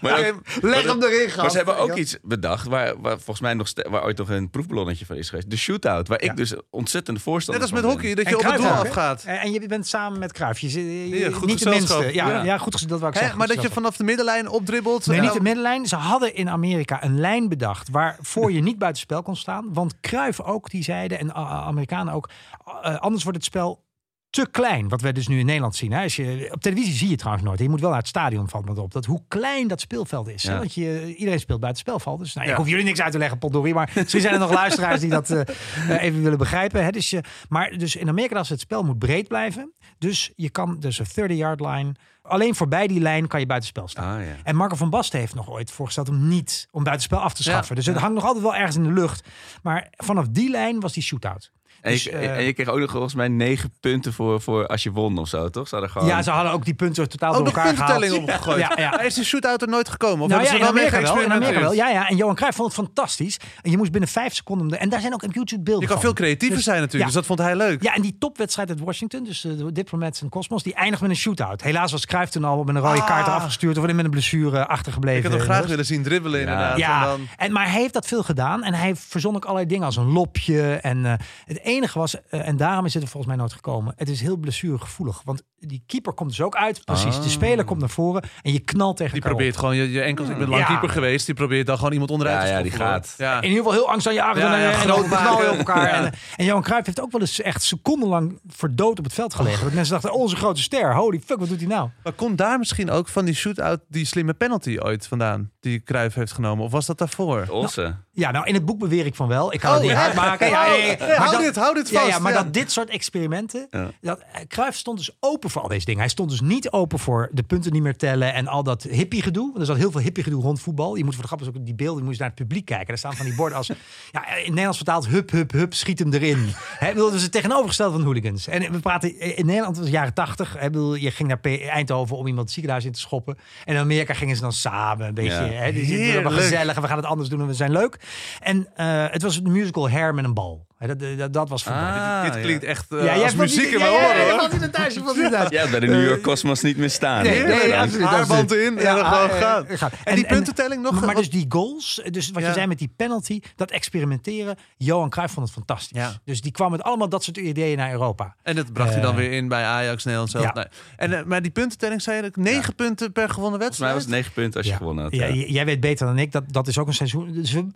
[SPEAKER 1] Maar, ook-
[SPEAKER 2] leg
[SPEAKER 1] maar-
[SPEAKER 2] hem erin,
[SPEAKER 1] Maar ze hebben ook iets bedacht waar, waar volgens mij nog waar ooit nog een proefballonnetje van is geweest. De shootout, waar
[SPEAKER 3] Ja.
[SPEAKER 1] ik dus ontzettend voorstander
[SPEAKER 2] Net als met hockey, dat je op het doel afgaat.
[SPEAKER 3] En en je bent samen met Cruijff. Je,
[SPEAKER 2] goed
[SPEAKER 3] niet de minste. Ja,
[SPEAKER 2] Ja.
[SPEAKER 3] ja. goed gezien. Dat wou ik
[SPEAKER 2] Hè,
[SPEAKER 3] zeggen.
[SPEAKER 2] maar dat je vanaf de middenlijn opdribbelt.
[SPEAKER 3] Nee, niet de
[SPEAKER 2] dan-
[SPEAKER 3] middenlijn. Ze hadden in Amerika een lijn bedacht waarvoor je niet buitenspel kon staan. Want Cruijff ook, die zeiden, en uh, Amerikanen ook, uh, anders wordt het spel te klein. Wat wij dus nu in Nederland zien. Hè. Als je, op televisie zie je het trouwens nooit. Je moet wel naar het stadion valt me op. Dat hoe klein dat speelveld is.
[SPEAKER 1] Ja.
[SPEAKER 3] Want je, iedereen speelt buiten spelveld. Dus nou,
[SPEAKER 2] Ja.
[SPEAKER 3] ik hoef jullie niks uit te leggen, potdorie. Maar misschien zijn er nog (laughs) luisteraars die dat eh, eh, even willen begrijpen. Hè. Dus, je, maar dus in Amerika als het spel moet breed blijven. Dus je kan dus een 30-yard line... Alleen voorbij die lijn kan je buitenspel staan.
[SPEAKER 1] Ah, ja.
[SPEAKER 3] En Marco van Basten heeft nog ooit voorgesteld om niet om buitenspel af te schaffen. Dus het hangt nog altijd wel ergens in de lucht. Maar vanaf die lijn was die shootout.
[SPEAKER 1] En,
[SPEAKER 3] Dus,
[SPEAKER 1] je,
[SPEAKER 3] eh,
[SPEAKER 1] en je kreeg ook nog volgens mij negen punten voor, voor als je won of zo, toch? Ze hadden gewoon...
[SPEAKER 3] Ja, ze hadden ook die punten totaal
[SPEAKER 2] Ook
[SPEAKER 3] door elkaar gehaald.
[SPEAKER 2] puntentelling opgegooid.
[SPEAKER 3] Ja, ja.
[SPEAKER 2] Maar is die shootout er nooit gekomen? Of
[SPEAKER 3] Nou ja,
[SPEAKER 2] hebben
[SPEAKER 3] in
[SPEAKER 2] ze wel mee
[SPEAKER 3] Amerika wel, in Amerika wel.
[SPEAKER 2] geëxperimenteerd?
[SPEAKER 3] Ja, ja. En Johan Cruijff vond het fantastisch. En je moest binnen vijf seconden... de- En daar zijn ook op YouTube beelden
[SPEAKER 2] Je kan
[SPEAKER 3] van.
[SPEAKER 2] veel creatiever
[SPEAKER 3] Dus-
[SPEAKER 2] zijn natuurlijk,
[SPEAKER 3] ja.
[SPEAKER 2] dus dat vond hij leuk.
[SPEAKER 3] Ja, en die topwedstrijd uit Washington, dus eh, de Diplomats en Cosmos, die eindigt met een shootout. Helaas was Cruijff toen al met een rode
[SPEAKER 2] Ah.
[SPEAKER 3] kaart afgestuurd of met een blessure achtergebleven.
[SPEAKER 2] Ik had hem graag
[SPEAKER 3] rust.
[SPEAKER 2] willen zien dribbelen inderdaad.
[SPEAKER 3] Ja,
[SPEAKER 2] En dan...
[SPEAKER 3] en, maar hij heeft dat veel gedaan. En hij verzon ook allerlei dingen als een lopje. En eh, het enige was, eh, en daarom is het er volgens mij nooit gekomen. Het is heel blessuregevoelig. Want die keeper komt dus ook uit. Precies. De speler komt naar voren. En je knalt tegen
[SPEAKER 2] Die probeert
[SPEAKER 3] op.
[SPEAKER 2] gewoon je, je enkels. Ik ben lang
[SPEAKER 3] Ja.
[SPEAKER 2] keeper geweest. Die probeert dan gewoon iemand onderuit
[SPEAKER 1] Ja,
[SPEAKER 2] te
[SPEAKER 1] ja, die gaat.
[SPEAKER 2] Ja.
[SPEAKER 3] In ieder geval heel angst aan je achter.
[SPEAKER 2] Ja, ja,
[SPEAKER 3] en,
[SPEAKER 2] groot
[SPEAKER 3] knal op elkaar.
[SPEAKER 2] Ja.
[SPEAKER 3] En, en Johan Cruijff heeft ook wel eens echt secondenlang verdood op het veld gelegen. Dat mensen dachten, oh, onze grote ster. Holy fuck, wat doet hij nou?
[SPEAKER 2] Maar komt daar misschien ook van die shootout die slimme penalty ooit vandaan? Die Cruijff heeft genomen? Of was dat daarvoor?
[SPEAKER 1] Olsen.
[SPEAKER 3] Ja, nou in het boek beweer ik van wel. Ik kan het
[SPEAKER 2] Oh,
[SPEAKER 3] niet
[SPEAKER 2] echt?
[SPEAKER 3] hard maken. Ja, nee, nee,
[SPEAKER 2] nee,
[SPEAKER 3] maar
[SPEAKER 2] hou
[SPEAKER 3] dat-
[SPEAKER 2] dit, hou dit vast,
[SPEAKER 3] ja, maar dat dit soort experimenten. Dat, eh, Cruijff stond dus open voor al deze dingen. Hij stond dus niet open voor de punten niet meer tellen en al dat hippie gedoe. Want er zat heel veel hippie gedoe rond voetbal. Je moet voor de grap is ook die beelden, moet je naar het publiek kijken. Daar staan van die borden als, (laughs) ja, in Nederlands vertaald, hup, hup, hup, schiet hem erin. Ik bedoel, dus het tegenovergestelde van hooligans. En we praten in Nederland was het jaren tachtig. Je ging naar Eindhoven om iemand het ziekenhuis in te schoppen. En in Amerika gingen ze dan samen een beetje.
[SPEAKER 1] Ja.
[SPEAKER 3] Gezellig en we gaan het anders doen en we zijn leuk. En eh, het was een musical Hair met een bal. Hè, dat, dat, dat was voetbal.
[SPEAKER 1] Ah,
[SPEAKER 2] Dit
[SPEAKER 1] ja.
[SPEAKER 2] klinkt echt uh,
[SPEAKER 3] Ja, jij
[SPEAKER 2] als muziek in
[SPEAKER 3] ja,
[SPEAKER 2] mijn
[SPEAKER 3] ja,
[SPEAKER 2] oren
[SPEAKER 3] ja, niet in thuis, thuis.
[SPEAKER 1] Ja, bij de New York Cosmos niet meer staan.
[SPEAKER 3] Nee, nee, absoluut.
[SPEAKER 2] Haarband
[SPEAKER 3] het.
[SPEAKER 2] in en dan gewoon gaan.
[SPEAKER 3] gaan.
[SPEAKER 2] En die puntentelling nog?
[SPEAKER 3] Maar dus die goals, dus wat
[SPEAKER 2] Ja.
[SPEAKER 3] je zei met die penalty, dat experimenteren. Johan Cruijff vond het fantastisch.
[SPEAKER 2] Ja.
[SPEAKER 3] Dus die kwam met allemaal dat soort ideeën naar Europa.
[SPEAKER 2] En dat bracht hij dan
[SPEAKER 3] Eh,
[SPEAKER 2] weer in bij Ajax, Nederland zelf.
[SPEAKER 3] ja.
[SPEAKER 2] Nee. En, eh, maar die puntentelling zei je dat negen punten per gewonnen
[SPEAKER 1] Volgens mij
[SPEAKER 2] wedstrijd?
[SPEAKER 1] was het negen punten als je
[SPEAKER 3] Ja.
[SPEAKER 1] gewonnen had.
[SPEAKER 3] Ja,
[SPEAKER 1] ja.
[SPEAKER 3] jij weet beter dan ik, dat, dat is ook een seizoen. Dus we-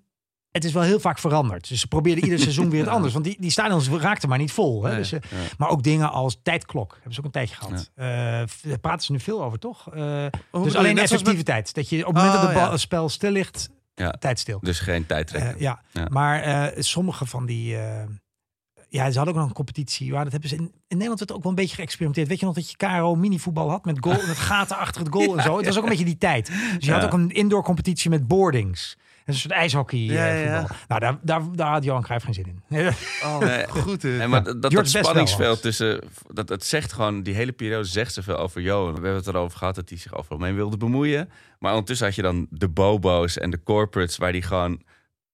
[SPEAKER 3] het is wel heel vaak veranderd. Dus ze probeerden ieder (laughs) seizoen weer het anders. Want die, die stadions raakten maar niet vol. Hè? Dus, eh, Maar ook dingen als tijdklok. Hebben ze ook een tijdje gehad. Eh, daar praten ze nu veel over, toch? Eh, dus alleen
[SPEAKER 2] zoals met-
[SPEAKER 3] effectiviteit. Dat je op het moment
[SPEAKER 2] Oh,
[SPEAKER 3] dat het bal- spel stil ligt, tijd stil.
[SPEAKER 1] Dus geen tijdrekken.
[SPEAKER 3] Ja. Maar sommige van die. ja, ze hadden ook nog een competitie. Waar dat hebben ze in, in Nederland werd ook wel een beetje geëxperimenteerd. Weet je nog dat je KRO minivoetbal had met goal, (laughs) met gaten achter het goal en zo. Het was ook een beetje die tijd. Dus je had ook een indoor competitie met boardings. Een soort ijshockey
[SPEAKER 2] Ja,
[SPEAKER 3] eh,
[SPEAKER 2] ja.
[SPEAKER 3] Nou, daar, daar, daar had Johan Cruijff geen zin in. (laughs)
[SPEAKER 2] Oh,
[SPEAKER 1] Nee.
[SPEAKER 2] goed. eh.
[SPEAKER 1] Nee, maar dat, dat, spanningsveld tussen... Dat, het zegt gewoon... Die hele periode zegt zoveel over Johan. We hebben het erover gehad dat hij zich overal mee wilde bemoeien. Maar ondertussen had je dan de bobo's en de corporates... waar die gewoon...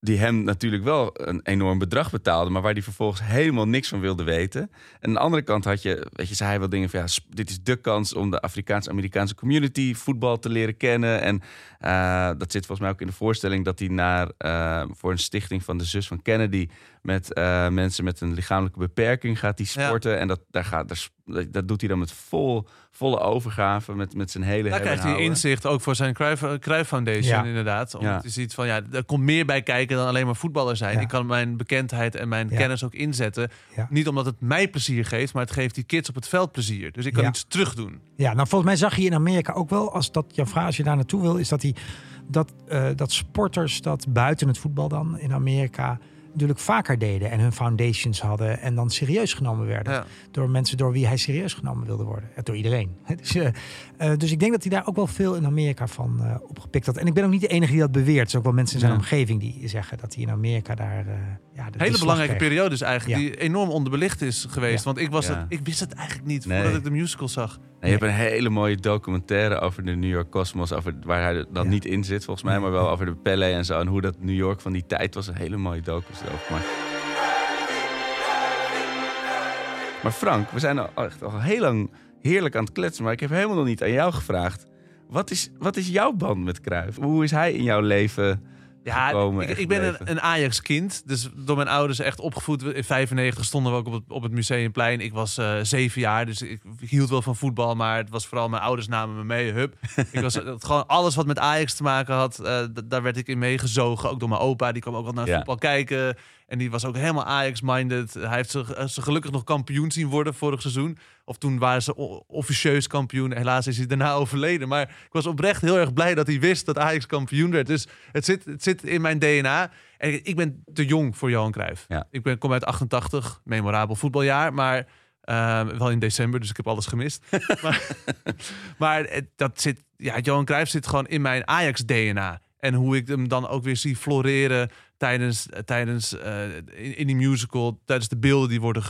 [SPEAKER 1] Die hem natuurlijk wel een enorm bedrag betaalden... maar waar hij vervolgens helemaal niks van wilde weten. En aan de andere kant had je... Weet je, zei hij wel dingen van... Ja, dit is de kans om de Afrikaans-Amerikaanse community... voetbal te leren kennen. En eh, dat zit volgens mij ook in de voorstelling... dat hij naar, eh, voor een stichting van de zus van Kennedy... met eh, mensen met een lichamelijke beperking gaat hij
[SPEAKER 2] Ja.
[SPEAKER 1] sporten. En dat, daar gaat, daar, dat, dat doet hij dan met vol, volle overgave... met, met zijn hele
[SPEAKER 2] Daar krijgt hij inzicht ook voor zijn Cruijff, eh, Foundation
[SPEAKER 3] Ja.
[SPEAKER 2] inderdaad. Omdat
[SPEAKER 1] Ja.
[SPEAKER 2] je ziet van ja, er komt meer bij kijken dan alleen maar voetballer zijn.
[SPEAKER 3] Ja.
[SPEAKER 2] Ik kan mijn bekendheid en mijn
[SPEAKER 3] Ja.
[SPEAKER 2] kennis ook inzetten.
[SPEAKER 3] Ja.
[SPEAKER 2] Niet omdat het mij plezier geeft, maar het geeft die kids op het veld plezier. Dus ik kan
[SPEAKER 3] Ja.
[SPEAKER 2] iets terug doen.
[SPEAKER 3] Ja, nou volgens mij zag je in Amerika ook wel, als dat jouw vraag, als je daar naartoe wil, is dat hij dat, eh, dat sporters dat buiten het voetbal dan in Amerika natuurlijk vaker deden en hun foundations hadden en dan serieus genomen werden
[SPEAKER 2] Ja.
[SPEAKER 3] door mensen door wie hij serieus genomen wilde worden. Ja, door iedereen. (laughs) Dus, eh, eh, dus ik denk dat hij daar ook wel veel in Amerika van eh, opgepikt had. En ik ben ook niet de enige die dat beweert. Er zijn ook wel mensen in zijn
[SPEAKER 1] Ja.
[SPEAKER 3] omgeving die zeggen dat hij in Amerika daar... ja, de-
[SPEAKER 2] hele belangrijke
[SPEAKER 3] kreeg.
[SPEAKER 2] periode is eigenlijk
[SPEAKER 3] Ja.
[SPEAKER 2] die enorm onderbelicht is geweest.
[SPEAKER 3] Ja.
[SPEAKER 2] Want ik, was
[SPEAKER 1] Ja.
[SPEAKER 2] het, ik wist het eigenlijk niet
[SPEAKER 1] Nee.
[SPEAKER 2] voordat ik de musical zag.
[SPEAKER 1] En je hebt een hele mooie documentaire over de New York Cosmos, over, waar hij dan
[SPEAKER 3] Ja.
[SPEAKER 1] niet in zit volgens mij, maar wel over de Pele en zo. En hoe dat New York van die tijd was. Een hele mooie docus Maar, Frank, we zijn al, echt al heel lang heerlijk aan het kletsen, maar ik heb helemaal nog niet aan jou gevraagd. Wat is, wat is jouw band met Cruijff? Hoe is hij in jouw leven
[SPEAKER 2] Ja, ik, ik ben een, een Ajax-kind. Dus door mijn ouders echt opgevoed. In 95 stonden we ook op het, op het Museumplein. Ik was eh, zeven jaar, dus ik hield wel van voetbal. Maar het was vooral mijn ouders namen me mee. Hup. (laughs) ik was het, gewoon alles wat met Ajax te maken had, eh, daar werd ik in meegezogen. Ook door mijn opa, die kwam ook al naar
[SPEAKER 1] Ja.
[SPEAKER 2] voetbal kijken. En die was ook helemaal Ajax-minded. Hij heeft ze, ze gelukkig nog kampioen zien worden vorig seizoen. Of toen waren ze officieus kampioen. Helaas is hij daarna (laughs) overleden. Maar ik was oprecht heel erg blij dat hij wist dat Ajax kampioen werd. Dus het zit, het zit in mijn DNA. En ik ben te jong voor Johan Cruijff.
[SPEAKER 1] Ja.
[SPEAKER 2] Ik ben, kom uit 88, memorabel voetbaljaar. Maar eh, wel in december, dus ik heb alles gemist. (laughs) (laughs) maar maar dat zit, ja, Johan Cruijff zit gewoon in mijn Ajax-DNA. En hoe ik hem dan ook weer zie floreren tijdens, tijdens eh, in, die musical, tijdens de beelden die worden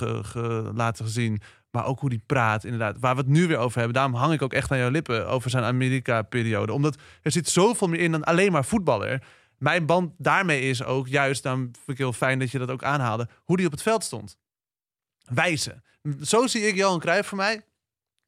[SPEAKER 2] laten gezien. Maar ook hoe die praat, inderdaad. Waar we het nu weer over hebben. Daarom hang ik ook echt aan jouw lippen over zijn Amerika-periode. Omdat er zit zoveel meer in dan alleen maar voetballer. Mijn band daarmee is ook juist, daarom vind ik heel fijn dat je dat ook aanhaalde, hoe die op het veld stond. Wijzen. Zo zie ik Johan Cruijff voor mij.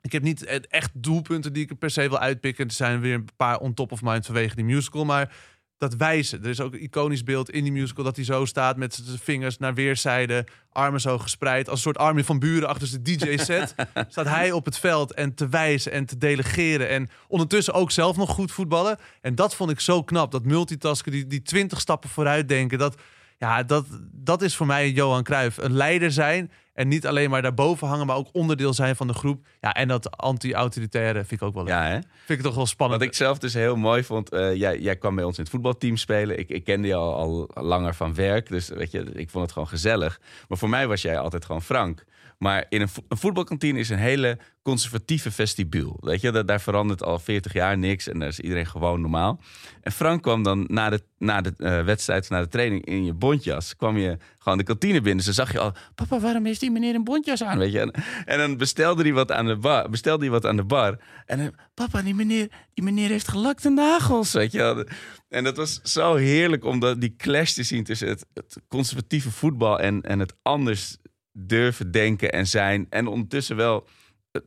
[SPEAKER 2] Ik heb niet echt doelpunten die ik per se wil uitpikken. Er zijn weer een paar on top of mind vanwege die musical. Maar dat wijzen. Er is ook een iconisch beeld in die musical dat hij zo staat met zijn vingers naar weerszijden, armen zo gespreid. Als een soort Armin van Buren achter zijn DJ-set. (laughs) staat hij op het veld en te wijzen en te delegeren. En ondertussen ook zelf nog goed voetballen. En dat vond ik zo knap. Dat multitasken, die, die twintig stappen vooruit denken. Dat, ja, dat, dat is voor mij Johan Cruijff. Een leider zijn en niet alleen maar daarboven hangen, maar ook onderdeel zijn van de groep. Ja, en dat anti-autoritaire vind ik ook wel leuk.
[SPEAKER 1] Ja, hè?
[SPEAKER 2] Vind ik toch wel spannend.
[SPEAKER 1] Wat ik zelf dus heel mooi vond, eh, jij, jij kwam bij ons in het voetbalteam spelen. Ik, ik kende je al, al langer van werk, dus weet je, ik vond het gewoon gezellig. Maar voor mij was jij altijd gewoon Frank. Maar in een, vo- een voetbalkantine is een hele conservatieve vestibule. Weet je, daar, daar verandert al 40 jaar niks en daar is iedereen gewoon normaal. En Frank kwam dan na de, na de eh, wedstrijd, na de training in je bontjas, kwam je gewoon de kantine binnen. Ze zag je al, papa, waarom heeft die meneer een bontjas aan? Weet je? En, dan bestelde hij wat aan de bar. Bestelde hij wat aan de bar. En dan, papa, die meneer, die meneer heeft gelakte nagels. Weet je? En dat was zo heerlijk om dat, die clash te zien tussen het, het conservatieve voetbal en, en het anders durven denken en zijn. En ondertussen wel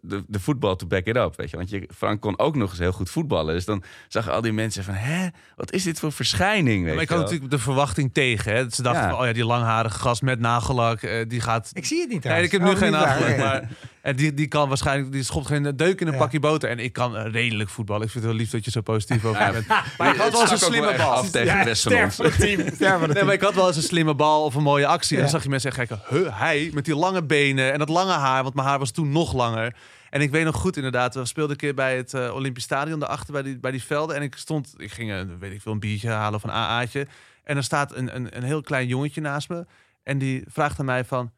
[SPEAKER 1] de, de voetbal to back it up, weet je. Want je, Frank kon ook nog eens heel goed voetballen. Dus dan zag je al die mensen van, hè, wat is dit voor verschijning, weet
[SPEAKER 2] maar ik
[SPEAKER 1] je
[SPEAKER 2] had
[SPEAKER 1] wel.
[SPEAKER 2] natuurlijk de verwachting tegen. Hè. Ze dachten,
[SPEAKER 1] Ja.
[SPEAKER 2] van, oh ja, die langharige gast met nagellak, eh, die gaat...
[SPEAKER 3] Ik zie het niet
[SPEAKER 2] Nee, ik heb nu
[SPEAKER 3] Oh,
[SPEAKER 2] geen nagellak,
[SPEAKER 3] oké.
[SPEAKER 2] maar en die, die kan waarschijnlijk, die schopt geen deuk in een
[SPEAKER 3] Ja.
[SPEAKER 2] pakje boter. En ik kan eh, redelijk voetballen. Ik vind het wel lief dat je zo positief over
[SPEAKER 1] Ja,
[SPEAKER 2] bent. Maar ik had wel eens een slimme bal.
[SPEAKER 1] af tegen de rest van ons.
[SPEAKER 3] team. (laughs)
[SPEAKER 2] Nee, maar ik had wel eens een slimme bal of een mooie actie. En dan zag je mensen echt kijken, huh, hij met die lange benen en dat lange haar. Want mijn haar was toen nog langer. En ik weet nog goed inderdaad, we speelden een keer bij het eh, Olympisch Stadion daarachter bij die, bij die velden. En ik stond, ik ging een, weet ik veel, een biertje halen of een AA'tje. En er staat een, een, een heel klein jongetje naast me. En die vraagt aan mij van,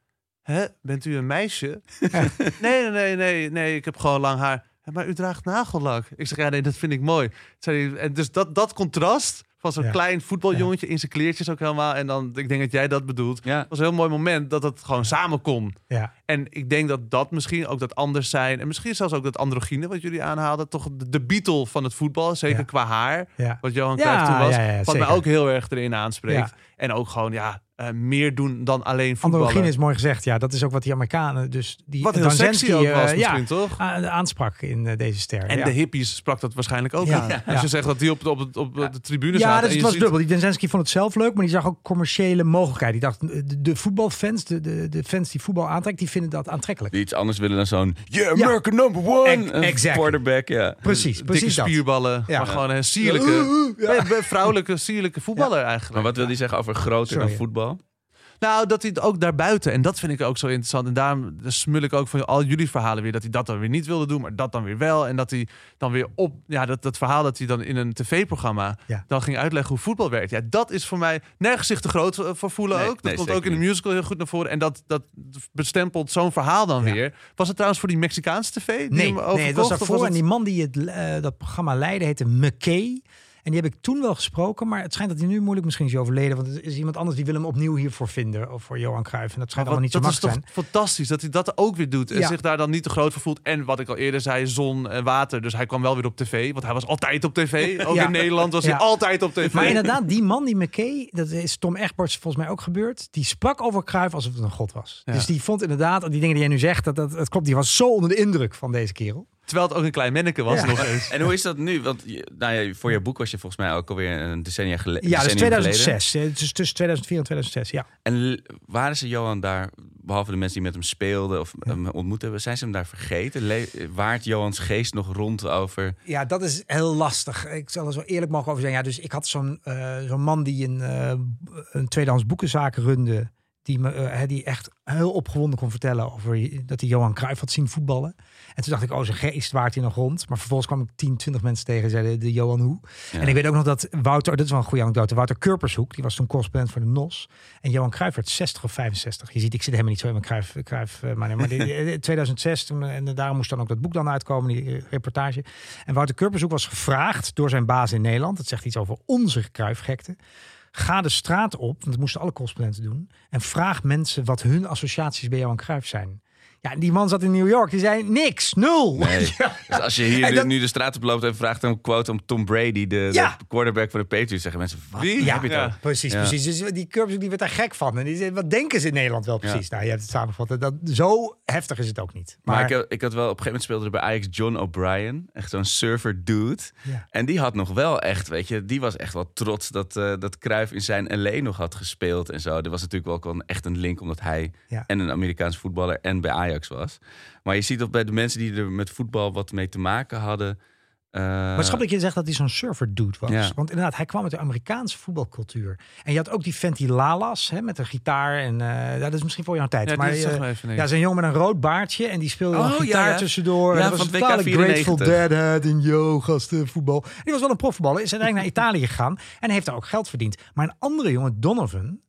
[SPEAKER 2] hè, bent u een meisje? nee, (laughs) nee, nee, nee, nee, ik heb gewoon lang haar. "Ja, Maar u draagt nagellak. Ik zeg, ja, nee, dat vind ik mooi. En dus dat, dat contrast van zo'n
[SPEAKER 3] Ja.
[SPEAKER 2] klein voetbaljongetje in zijn kleertjes ook helemaal. En dan, ik denk dat jij dat bedoelt.
[SPEAKER 1] Ja.
[SPEAKER 2] Was een heel mooi moment dat het gewoon samen kon.
[SPEAKER 3] Ja.
[SPEAKER 2] En ik denk dat dat misschien ook dat anders zijn. En misschien zelfs ook dat androgyne wat jullie aanhaalden. Toch de, de Beatle van het voetbal. Zeker
[SPEAKER 3] Ja.
[SPEAKER 2] qua haar.
[SPEAKER 3] Ja.
[SPEAKER 2] Wat Johan
[SPEAKER 3] Ja,
[SPEAKER 2] Cruijff toen was.
[SPEAKER 3] ja, ja,
[SPEAKER 2] wat
[SPEAKER 3] zeker.
[SPEAKER 2] mij ook heel erg erin aanspreekt.
[SPEAKER 3] Ja.
[SPEAKER 2] En ook gewoon ja, eh, meer doen dan alleen voetballen.
[SPEAKER 3] Androgyne is mooi gezegd. Ja, dat is ook wat die Amerikanen dus... Die
[SPEAKER 2] Wat heel
[SPEAKER 3] Danzensky,
[SPEAKER 2] sexy ook
[SPEAKER 3] eh,
[SPEAKER 2] was
[SPEAKER 3] ja,
[SPEAKER 2] misschien, toch?
[SPEAKER 3] a- aansprak in eh, deze ster.
[SPEAKER 2] En
[SPEAKER 3] ja.
[SPEAKER 2] de hippies sprak dat waarschijnlijk ook
[SPEAKER 3] Ja. Ja.
[SPEAKER 2] Als je zegt dat die op, op, op, de tribune
[SPEAKER 3] Ja,
[SPEAKER 2] zaten.
[SPEAKER 3] dus
[SPEAKER 2] en
[SPEAKER 3] het
[SPEAKER 2] je
[SPEAKER 3] was
[SPEAKER 2] ziet-
[SPEAKER 3] dubbel. Die Denzensky vond het zelf leuk, maar die zag ook commerciële mogelijkheden. Die dacht, de, de voetbalfans, de, de, de fans die voetbal aantrekt, die vinden dat aantrekkelijk.
[SPEAKER 1] Die iets anders willen dan zo'n, yeah,
[SPEAKER 3] Ja.
[SPEAKER 1] American number one. Quarterback, ja.
[SPEAKER 3] Precies,
[SPEAKER 2] dikke
[SPEAKER 3] precies dat.
[SPEAKER 2] spierballen.
[SPEAKER 3] Ja.
[SPEAKER 2] Maar gewoon een sierlijke,
[SPEAKER 3] Ja.
[SPEAKER 2] vrouwelijke, sierlijke voetballer eigenlijk.
[SPEAKER 1] Maar wat wil die zeggen over groter dan voetbal?
[SPEAKER 2] Nou, dat hij het ook daarbuiten. En dat vind ik ook zo interessant. En daarom smul ik ook van al jullie verhalen weer. Dat hij dat dan weer niet wilde doen, maar dat dan weer wel. En dat hij dan weer op. Ja, dat, dat verhaal dat hij dan in een tv-programma.
[SPEAKER 3] Ja.
[SPEAKER 2] dan ging uitleggen hoe voetbal werkt. Ja, dat is voor mij nergens zich te groot eh, voor voelen
[SPEAKER 1] Nee,
[SPEAKER 2] ook. Dat
[SPEAKER 1] nee,
[SPEAKER 2] komt ook in de
[SPEAKER 1] niet.
[SPEAKER 2] musical heel goed naar voren. En dat, dat bestempelt zo'n verhaal dan
[SPEAKER 3] Ja.
[SPEAKER 2] weer. Was het trouwens voor die Mexicaanse tv? Die
[SPEAKER 3] Nee,
[SPEAKER 2] hem
[SPEAKER 3] nee, het was daarvoor. En
[SPEAKER 2] het-
[SPEAKER 3] die man die het, eh, dat programma leidde heette McKay. En die heb ik toen wel gesproken, maar het schijnt dat hij nu moeilijk misschien is overleden. Want er is iemand anders die wil hem opnieuw hiervoor vinden. Of voor Johan Cruijff. En dat schijnt allemaal niet zo
[SPEAKER 2] dat is toch fantastisch dat hij dat ook weer doet. En
[SPEAKER 3] Ja.
[SPEAKER 2] zich daar dan niet te groot voor voelt. En wat ik al eerder zei, zon en water. Dus hij kwam wel weer op tv. Want hij was altijd op tv. (laughs) Ook
[SPEAKER 3] Ja.
[SPEAKER 2] in Nederland was
[SPEAKER 3] Ja.
[SPEAKER 2] hij altijd op tv.
[SPEAKER 3] Maar inderdaad, die man, die McKay, dat is Tom Egberts volgens mij ook gebeurd. Die sprak over Cruijff alsof het een god was. Dus die vond inderdaad, die dingen die jij nu zegt, dat, dat, dat klopt. Die was zo onder de indruk van deze kerel.
[SPEAKER 2] Terwijl het ook een klein manneke was
[SPEAKER 3] Ja.
[SPEAKER 2] nog eens.
[SPEAKER 1] En hoe is dat nu? Want je- nou ja, voor je boek was je volgens mij ook alweer een decennia gele-
[SPEAKER 3] Ja, dat is
[SPEAKER 1] decennium geleden.
[SPEAKER 3] 2006. Het is tussen 2004 en 2006, ja.
[SPEAKER 1] En waren ze Johan daar, behalve de mensen die met hem speelden of hem ontmoet hebben, zijn ze hem daar vergeten? Le waart Johans geest nog rond over...
[SPEAKER 3] Ja, dat is heel lastig. Ik zal er zo eerlijk mogen over zijn. Ja, dus ik had zo'n eh, zo'n man die een, eh, een tweedehands boekenzaak runde. Die, me, eh, die echt heel opgewonden kon vertellen over dat hij Johan Cruijff had zien voetballen. En toen dacht ik, oh, zijn geest waart hij nog rond. Maar vervolgens kwam ik 10, 20 mensen tegen en zeiden de Johan Hoe.
[SPEAKER 1] Ja.
[SPEAKER 3] En ik weet ook nog dat Wouter, dat is wel een goede anekdote, Wouter Kurpershoek, die was toen correspondent voor de NOS. En Johan Cruijff werd 60 of 65. Je ziet, ik zit helemaal niet zo in mijn Cruijff, Cruijff eh, maar, maar die- (laughs) die- 2006, toen, eh, en daarom moest dan ook dat boek dan uitkomen, die eh, reportage. En Wouter Kurpershoek was gevraagd door zijn baas in Nederland, dat zegt iets over onze Cruijffgekte. Ga de straat op, want dat moesten alle correspondenten doen. En vraag mensen wat hun associaties bij Johan Cruijff zijn. Ja, die man zat in New York. Die zei niks, nul.
[SPEAKER 1] Nee. (laughs)
[SPEAKER 3] Ja.
[SPEAKER 1] Dus als je hier nu-
[SPEAKER 3] dat-
[SPEAKER 1] nu de straat op loopt en vraagt een quote om Tom Brady, de,
[SPEAKER 3] Ja.
[SPEAKER 1] de quarterback van de Patriots, zeggen mensen, wat
[SPEAKER 2] Wie?
[SPEAKER 1] heb je
[SPEAKER 2] Ja.
[SPEAKER 3] Precies,
[SPEAKER 1] Ja.
[SPEAKER 3] precies. Dus die Curves die werd daar gek van. En die zei, wat denken ze in Nederland wel precies? Nou, je hebt het samengevat. Dat, zo heftig is het ook niet.
[SPEAKER 1] Maar,
[SPEAKER 3] Maar,
[SPEAKER 1] ik, had- ik had wel, op een gegeven moment speelde er bij Ajax John O'Brien. Echt zo'n surfer dude.
[SPEAKER 3] Ja.
[SPEAKER 1] En die had nog wel echt, weet je, die was echt wel trots dat, eh dat Cruijff in zijn LA nog had gespeeld en zo. Er was natuurlijk wel gewoon echt een link, omdat hij
[SPEAKER 3] Ja.
[SPEAKER 1] en een Amerikaans voetballer en bij Ajax was. Maar je ziet dat bij de mensen die er met voetbal wat mee te maken hadden. eh,
[SPEAKER 3] maar dat je zegt dat hij zo'n surfer dude was.
[SPEAKER 1] Ja.
[SPEAKER 3] Want inderdaad, hij kwam uit de Amerikaanse voetbalcultuur. En je had ook die Fenty Lalas hè, met een gitaar. En eh, dat is misschien voor jouw tijd.
[SPEAKER 2] Ja,
[SPEAKER 3] maar
[SPEAKER 2] nee.
[SPEAKER 3] ja, zo'n jongen met een rood baardje. En die speelde
[SPEAKER 1] Oh,
[SPEAKER 3] gitaar
[SPEAKER 1] ja.
[SPEAKER 3] tussendoor.
[SPEAKER 1] Ja,
[SPEAKER 3] en dat was totale Grateful
[SPEAKER 1] 94.
[SPEAKER 3] Dead en yo, gasten, voetbal. Die was wel een profvoetballer. Is uiteindelijk naar Italië gegaan. En heeft daar ook geld verdiend. Maar een andere jongen, Donovan...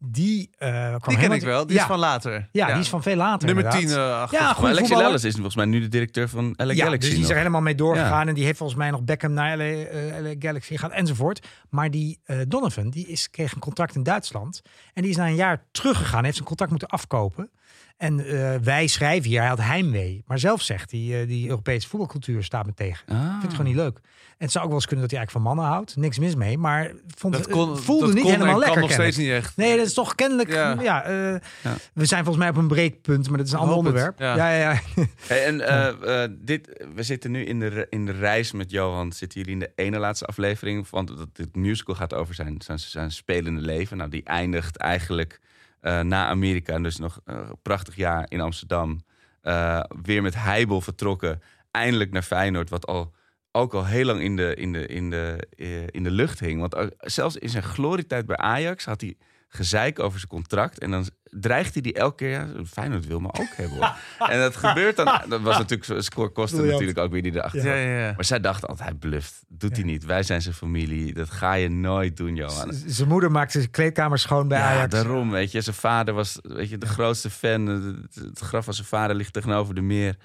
[SPEAKER 3] Die, eh kwam
[SPEAKER 2] Die ken ik wel. Die
[SPEAKER 3] ja,
[SPEAKER 2] is van later.
[SPEAKER 3] Ja, die is van veel later.
[SPEAKER 2] Nummer
[SPEAKER 3] inderdaad.
[SPEAKER 2] 10 uh, achter.
[SPEAKER 3] Ja,
[SPEAKER 1] Alexi. Lalas is volgens mij nu de directeur van LA
[SPEAKER 3] Ja,
[SPEAKER 1] Galaxy.
[SPEAKER 3] dus die is er helemaal mee doorgegaan.
[SPEAKER 1] Ja.
[SPEAKER 3] En die heeft volgens mij nog Beckham naar LA, eh, LA Galaxy gegaan enzovoort. Maar die eh, Donovan, die is, kreeg een contract in Duitsland. En die is na een jaar teruggegaan. Heeft zijn contract moeten afkopen. En eh, wij schrijven hier, hij had heimwee. Maar zelf zegt hij, eh, die Europese voetbalcultuur staat me tegen.
[SPEAKER 1] Ah.
[SPEAKER 3] Vindt het gewoon niet leuk. En het zou ook wel eens kunnen dat hij eigenlijk van mannen houdt. Niks mis mee. Maar vond,
[SPEAKER 2] Dat kon,
[SPEAKER 3] het voelde
[SPEAKER 2] dat
[SPEAKER 3] niet
[SPEAKER 2] kon
[SPEAKER 3] helemaal
[SPEAKER 2] en
[SPEAKER 3] lekker.
[SPEAKER 2] kan nog steeds niet echt.
[SPEAKER 3] Nee, dat is toch kennelijk. Ja.
[SPEAKER 2] Ja.
[SPEAKER 3] eh,
[SPEAKER 1] Ja.
[SPEAKER 3] We zijn volgens mij op een breekpunt, maar dat is een ander onderwerp.
[SPEAKER 2] ja.
[SPEAKER 3] Ja, ja, ja.
[SPEAKER 1] Hey, en (laughs) eh, eh, dit, we zitten nu in de, in de reis met Johan. Zitten jullie in de ene laatste aflevering? Want het musical gaat over zijn, zijn, zijn spelende leven. Nou, die eindigt eigenlijk eh, na Amerika. En dus nog een prachtig jaar in Amsterdam. Eh, weer met Heibel vertrokken. Eindelijk naar Feyenoord. Wat al, ook al heel lang in de, in de, in de, eh, in de lucht hing. Want ook- zelfs in zijn glorietijd bij Ajax had hij gezeik over zijn contract. En dan dreigt hij die elke keer. Ja, Feyenoord wil me ook hebben. Hoor. (laughs) en dat gebeurt dan. Dat was natuurlijk zo- scorekosten
[SPEAKER 3] Briljant.
[SPEAKER 1] natuurlijk ook weer die erachter.
[SPEAKER 2] Ja,
[SPEAKER 1] zat.
[SPEAKER 2] ja, ja.
[SPEAKER 1] Maar zij dachten altijd, hij bluft. Doet hij niet. Wij zijn zijn familie. Dat ga je nooit doen, Johan.
[SPEAKER 3] Z- Zijn moeder maakte zijn kleedkamer schoon bij
[SPEAKER 1] Ja,
[SPEAKER 3] Ajax.
[SPEAKER 1] daarom, weet je. Zijn vader was weet je, de grootste fan. Het graf van zijn vader ligt tegenover de meer.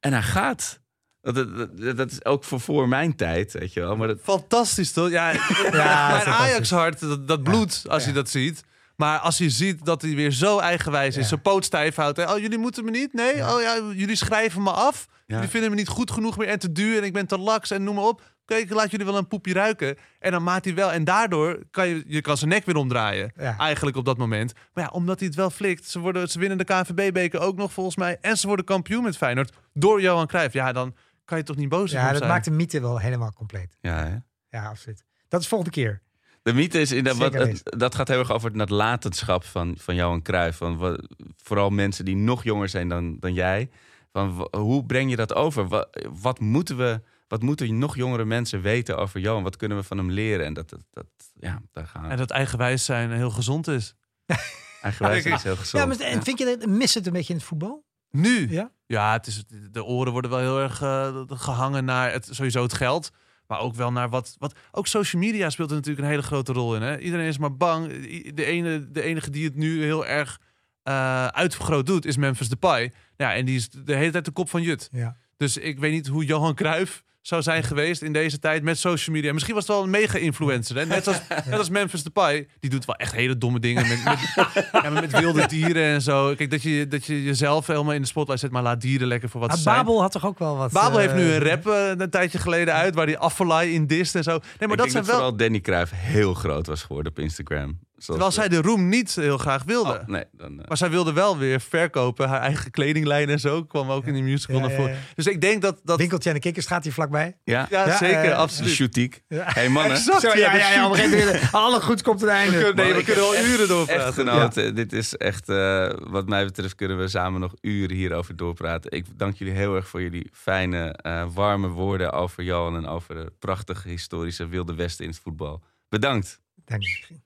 [SPEAKER 1] En hij gaat. Dat, dat, dat- is ook voor, voor mijn tijd, weet je wel. Maar dat,
[SPEAKER 2] Fantastisch toch? Ja, (laughs)
[SPEAKER 3] Ja,
[SPEAKER 2] mijn. Ajax-hart, dat, dat bloedt als je dat ziet. Maar als je ziet dat hij weer zo eigenwijs is, zijn poot stijf houdt. Oh, jullie moeten me niet? Nee? Oh ja, jullie schrijven me af. Jullie vinden me niet goed genoeg meer en te duur en ik ben te laks en noem maar op. Kijk, ik laat jullie wel een poepje ruiken. En dan maakt hij wel. En daardoor kan je, je kan zijn nek weer omdraaien.
[SPEAKER 3] Ja.
[SPEAKER 2] Eigenlijk op dat moment. Maar ja, omdat hij het wel flikt. Ze, worden, ze winnen de KNVB-beker ook nog volgens mij. En ze worden kampioen met Feyenoord. Door Johan Cruijff. Ja, dan kan je toch niet boos op
[SPEAKER 3] Ja, dat
[SPEAKER 2] zijn.
[SPEAKER 3] maakt de mythe wel helemaal compleet.
[SPEAKER 1] ja, hè?
[SPEAKER 3] Ja, absoluut. Dat is volgende keer.
[SPEAKER 1] De mythe is, in dat, wat,
[SPEAKER 3] Zeker
[SPEAKER 1] het- dat gaat heel erg over het nalatenschap van, van Johan Cruijff. Van, vooral mensen die nog jonger zijn dan, dan jij. Van, hoe breng je dat over? Wat, wat, moeten we, wat moeten nog jongere mensen weten over Johan? Wat kunnen we van hem leren? En dat, dat, dat ja, daar gaan we.
[SPEAKER 2] En dat eigenwijs zijn heel gezond is. (laughs)
[SPEAKER 1] Eigenwijs is heel gezond.
[SPEAKER 3] Ja, maar en vind je dat, mist het een beetje in het voetbal?
[SPEAKER 2] Nu?
[SPEAKER 3] Ja?
[SPEAKER 2] Ja, het is, de oren worden wel heel erg eh, gehangen naar het, sowieso het geld. Maar ook wel naar wat, wat. Ook social media speelt er natuurlijk een hele grote rol in. Hè? Iedereen is maar bang. De, ene, de enige die het nu heel erg eh uitvergroot doet, is Memphis Depay. Ja, en die is de hele tijd de kop van Jut.
[SPEAKER 3] Ja.
[SPEAKER 2] Dus ik weet niet hoe Johan Cruijff zou zijn geweest in deze tijd met social media. Misschien was het wel een mega-influencer. Hè? Net, als, (laughs) net als Memphis Depay. Die doet wel echt hele domme dingen met, met, (laughs) ja, met wilde dieren en zo. Kijk, dat je, dat je jezelf helemaal in de spotlight zet, maar laat dieren lekker voor wat
[SPEAKER 3] Ah,
[SPEAKER 2] ze zijn.
[SPEAKER 3] Babel had toch ook wel wat...
[SPEAKER 2] Babel heeft nu
[SPEAKER 3] eh,
[SPEAKER 2] een rap eh, een tijdje geleden uit waar die Affelay in dist en zo. Nee, maar
[SPEAKER 1] ik
[SPEAKER 2] dat
[SPEAKER 1] denk
[SPEAKER 2] zijn
[SPEAKER 1] dat
[SPEAKER 2] wel.
[SPEAKER 1] vooral Danny Cruijff heel groot was geworden op Instagram. Zoals
[SPEAKER 2] Terwijl zij de roem niet heel graag wilde.
[SPEAKER 1] Oh, nee, dan, eh,
[SPEAKER 2] Maar zij wilde wel weer verkopen. Haar eigen kledinglijn en zo kwam ook in die musical
[SPEAKER 3] Ja,
[SPEAKER 2] naar
[SPEAKER 3] ja,
[SPEAKER 2] voren.
[SPEAKER 3] ja.
[SPEAKER 2] Dus ik denk dat... dat
[SPEAKER 3] Winkeltje en de kikkers gaat hier vlakbij.
[SPEAKER 1] ja,
[SPEAKER 2] ja,
[SPEAKER 3] Ja,
[SPEAKER 2] zeker,
[SPEAKER 3] eh,
[SPEAKER 2] absoluut.
[SPEAKER 1] shoetiek.
[SPEAKER 3] Ja.
[SPEAKER 1] Hey mannen,
[SPEAKER 2] Exact,
[SPEAKER 3] Zo, ja, ja, ja, alle goed komt een einde.
[SPEAKER 2] Nee, we kunnen wel uren doorpraten.
[SPEAKER 1] echtgenoten, dit is echt, eh, wat mij betreft kunnen we samen nog uren hierover doorpraten. Ik dank jullie heel erg voor jullie fijne, eh, warme woorden over Johan en over de prachtige historische Wilde Westen in het voetbal. Bedankt.
[SPEAKER 3] Dank je.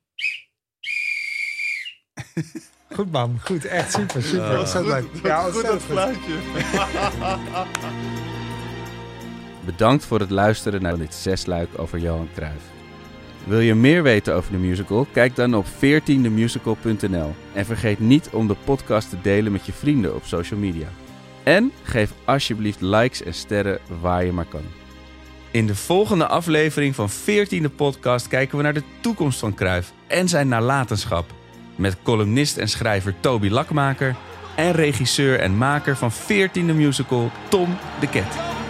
[SPEAKER 3] Goed man, goed. Echt super, super. ontzettend leuk. Ja, ontzettend goed. (laughs)
[SPEAKER 1] Bedankt voor het luisteren naar dit zesluik over Johan Cruijff. Wil je meer weten over de musical? Kijk dan op 14themusical.nl. En vergeet niet om de podcast te delen met je vrienden op social media. En geef alsjeblieft likes en sterren waar je maar kan. In de volgende aflevering van 14e podcast kijken we naar de toekomst van Cruijff en zijn nalatenschap. Met columnist en schrijver Toby Lakmaker en regisseur en maker van 14e musical Tom de Ket.